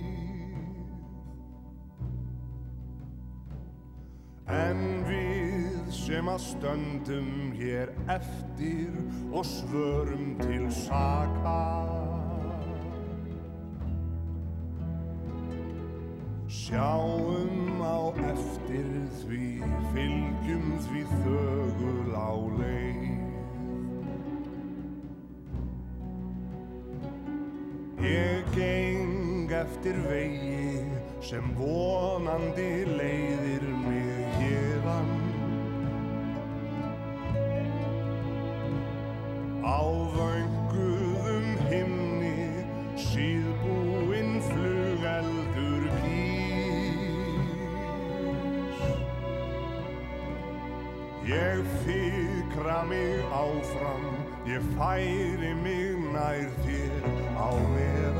En við sem að stöndum hér eftir og svörum til saka Sjáum á eftir því, fylgjum því þögul á leið eftir vegi sem vonandi leiðir mig hérðan Á vönguðum himni síðbúinn flugeldur gís Ég fikra mig áfram, ég færi mig nær þér á meðan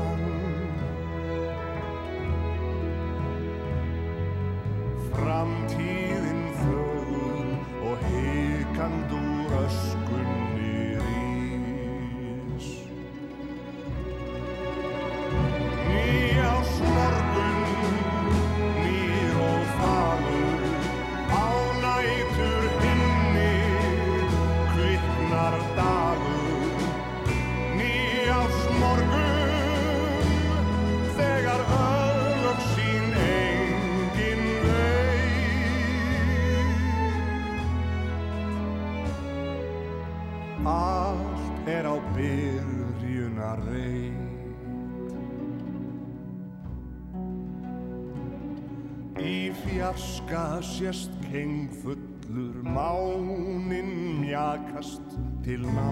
sést kengfullur mánin mjakast til náða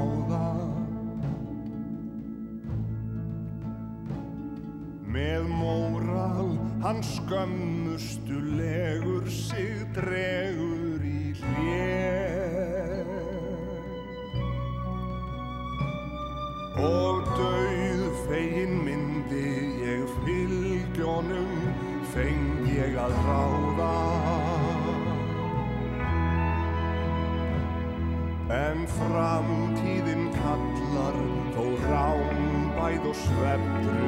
trapped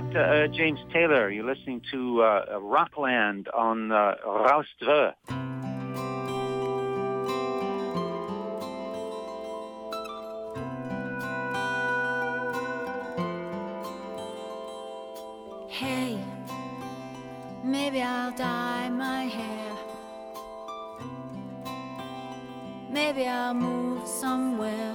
got uh, James Taylor. You're listening to uh, Rockland on uh, Raustre. Hey, maybe I'll dye my hair. Maybe I'll move somewhere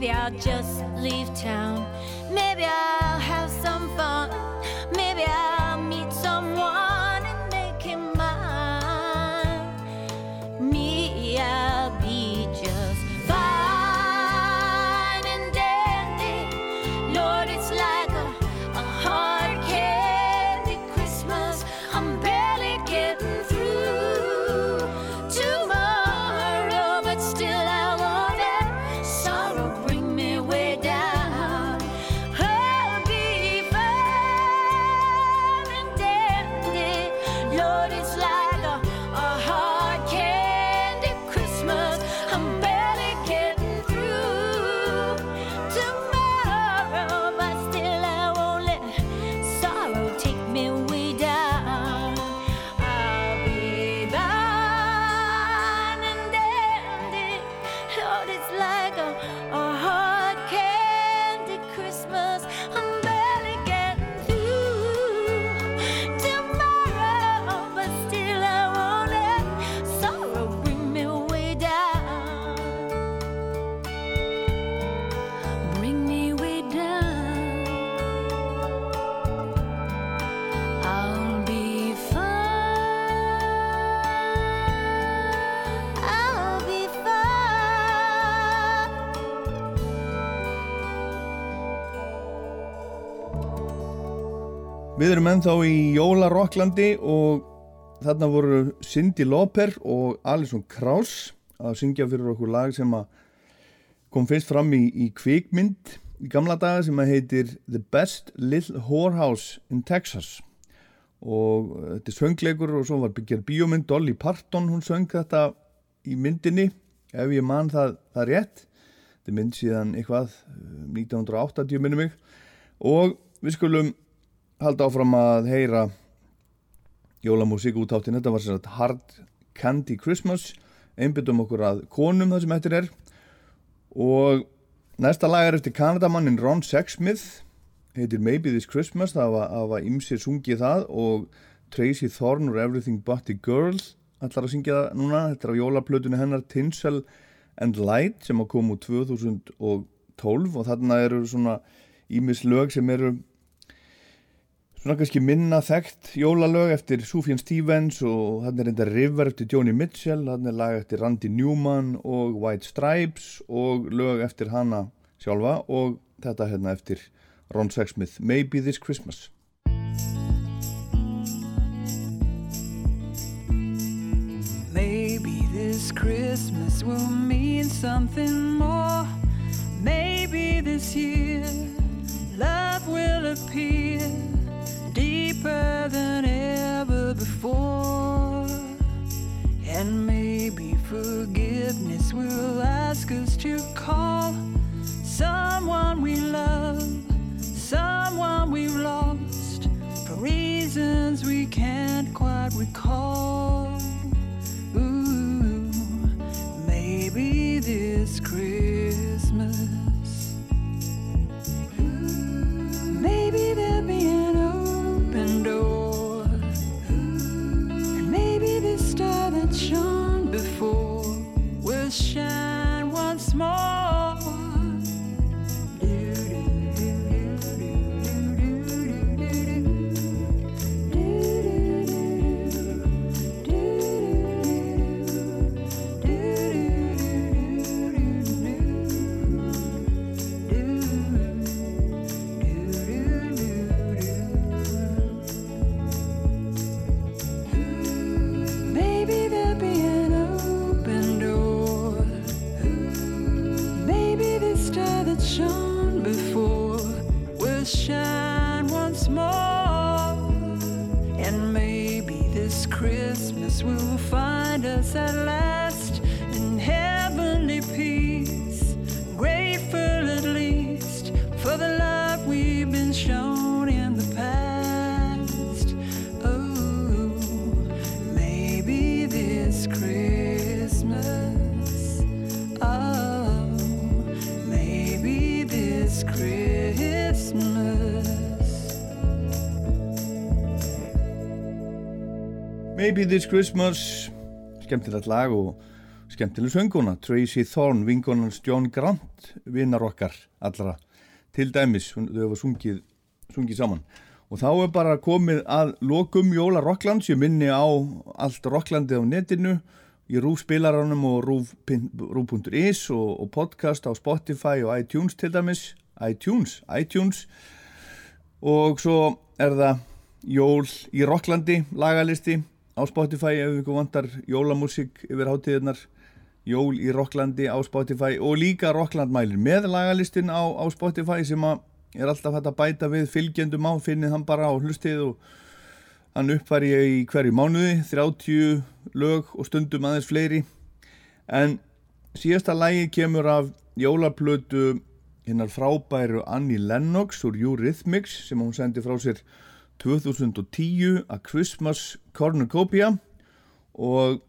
Maybe I'll just leave town. Maybe I'll have some fun. Maybe I'll. Við erum ennþá í Jólarokklandi og þarna voru Cindy Lauper og Alison Krauss að syngja fyrir okkur lag sem kom fyrst fram í, í kvikmynd í gamla daga sem heitir The Best Little Whorehouse in Texas. Og uh, þetta er söngleikur og svo var byggjar bíómynd Dolly Parton, hún söng þetta í myndinni ef ég man það, það rétt. Þetta er mynd síðan eitthvað uh, 1980 minnum mig. Og við skulum halda áfram að heyra jólamúsík út áttin þetta var sér að Hard Candy Christmas. Einbyttum okkur að konum það sem eftir er. Og næsta lag er eftir Kanadamannin Ron Sexsmith. Heitir Maybe This Christmas. Það var, ymsir sungið það og Tracy Thorn or Everything But a Girl allar að syngja það núna. Þetta er á jólaplötunni hennar Tinsel and Light sem að koma úr 2012 og þarna eru svona ímis lög sem eru svona kannski minna þekkt jólalög eftir Sufjan Stevens og hann er enda River eftir Joni Mitchell, hann er lag eftir Randy Newman og White Stripes og lög eftir hana sjálfa og þetta hérna eftir Ron Sexsmith, Maybe This Christmas Maybe this Christmas will mean something more. Maybe this year love will appear deeper than ever before. And maybe forgiveness will ask us to call someone we love, someone we've lost for reasons we can't quite recall. Ooh, maybe this Christmas. Maybe This Christmas. Skemmtilegt lag og skemmtileg sönguna Tracy Thorn, vingonans John Grant vinnar okkar allra. Til dæmis, þau hafa sungið sungið saman. Og þá er bara komið að lokum Jóla Rocklands ég minni á allt Rocklandið á netinu í rúfspilaranum og rúf.is og, og podcast á Spotify og iTunes til dæmis. iTunes, iTunes. Og svo er það Jól í Rocklandi lagalisti á Spotify ef ykkur vantar jólamúsík yfir hátíðirnar Jól í Rocklandi á Spotify og líka Rocklandmælir með lagalistin á, á Spotify sem að er alltaf hægt að bæta við fylgjendum á, finnið hann bara á hlustið og hann uppfæri í hverju mánuði 30 lög og stundum aðeins fleiri. En síðasta lægi kemur af jólaplötu hinnar frábæru Annie Lennox úr Eurythmics sem hún sendi frá sér 2010 að Christmas Cornucopia og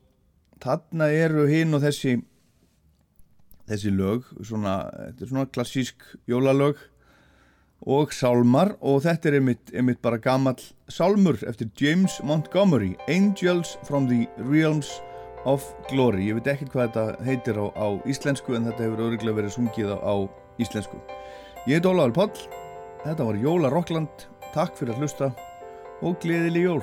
þarna eru hinn og þessi þessi lög svona, þetta er svona klassísk jólalög og sálmar og þetta er einmitt, einmitt bara gamall sálmur eftir James Montgomery Angels from the Realms of Glory. Ég veit ekkert hvað þetta heitir á, á íslensku en þetta hefur öruglega verið sungið á, á íslensku. Ég heit Ólaður Páll þetta var Jóla Rockland Takk fyrir að hlusta og gleðileg jól!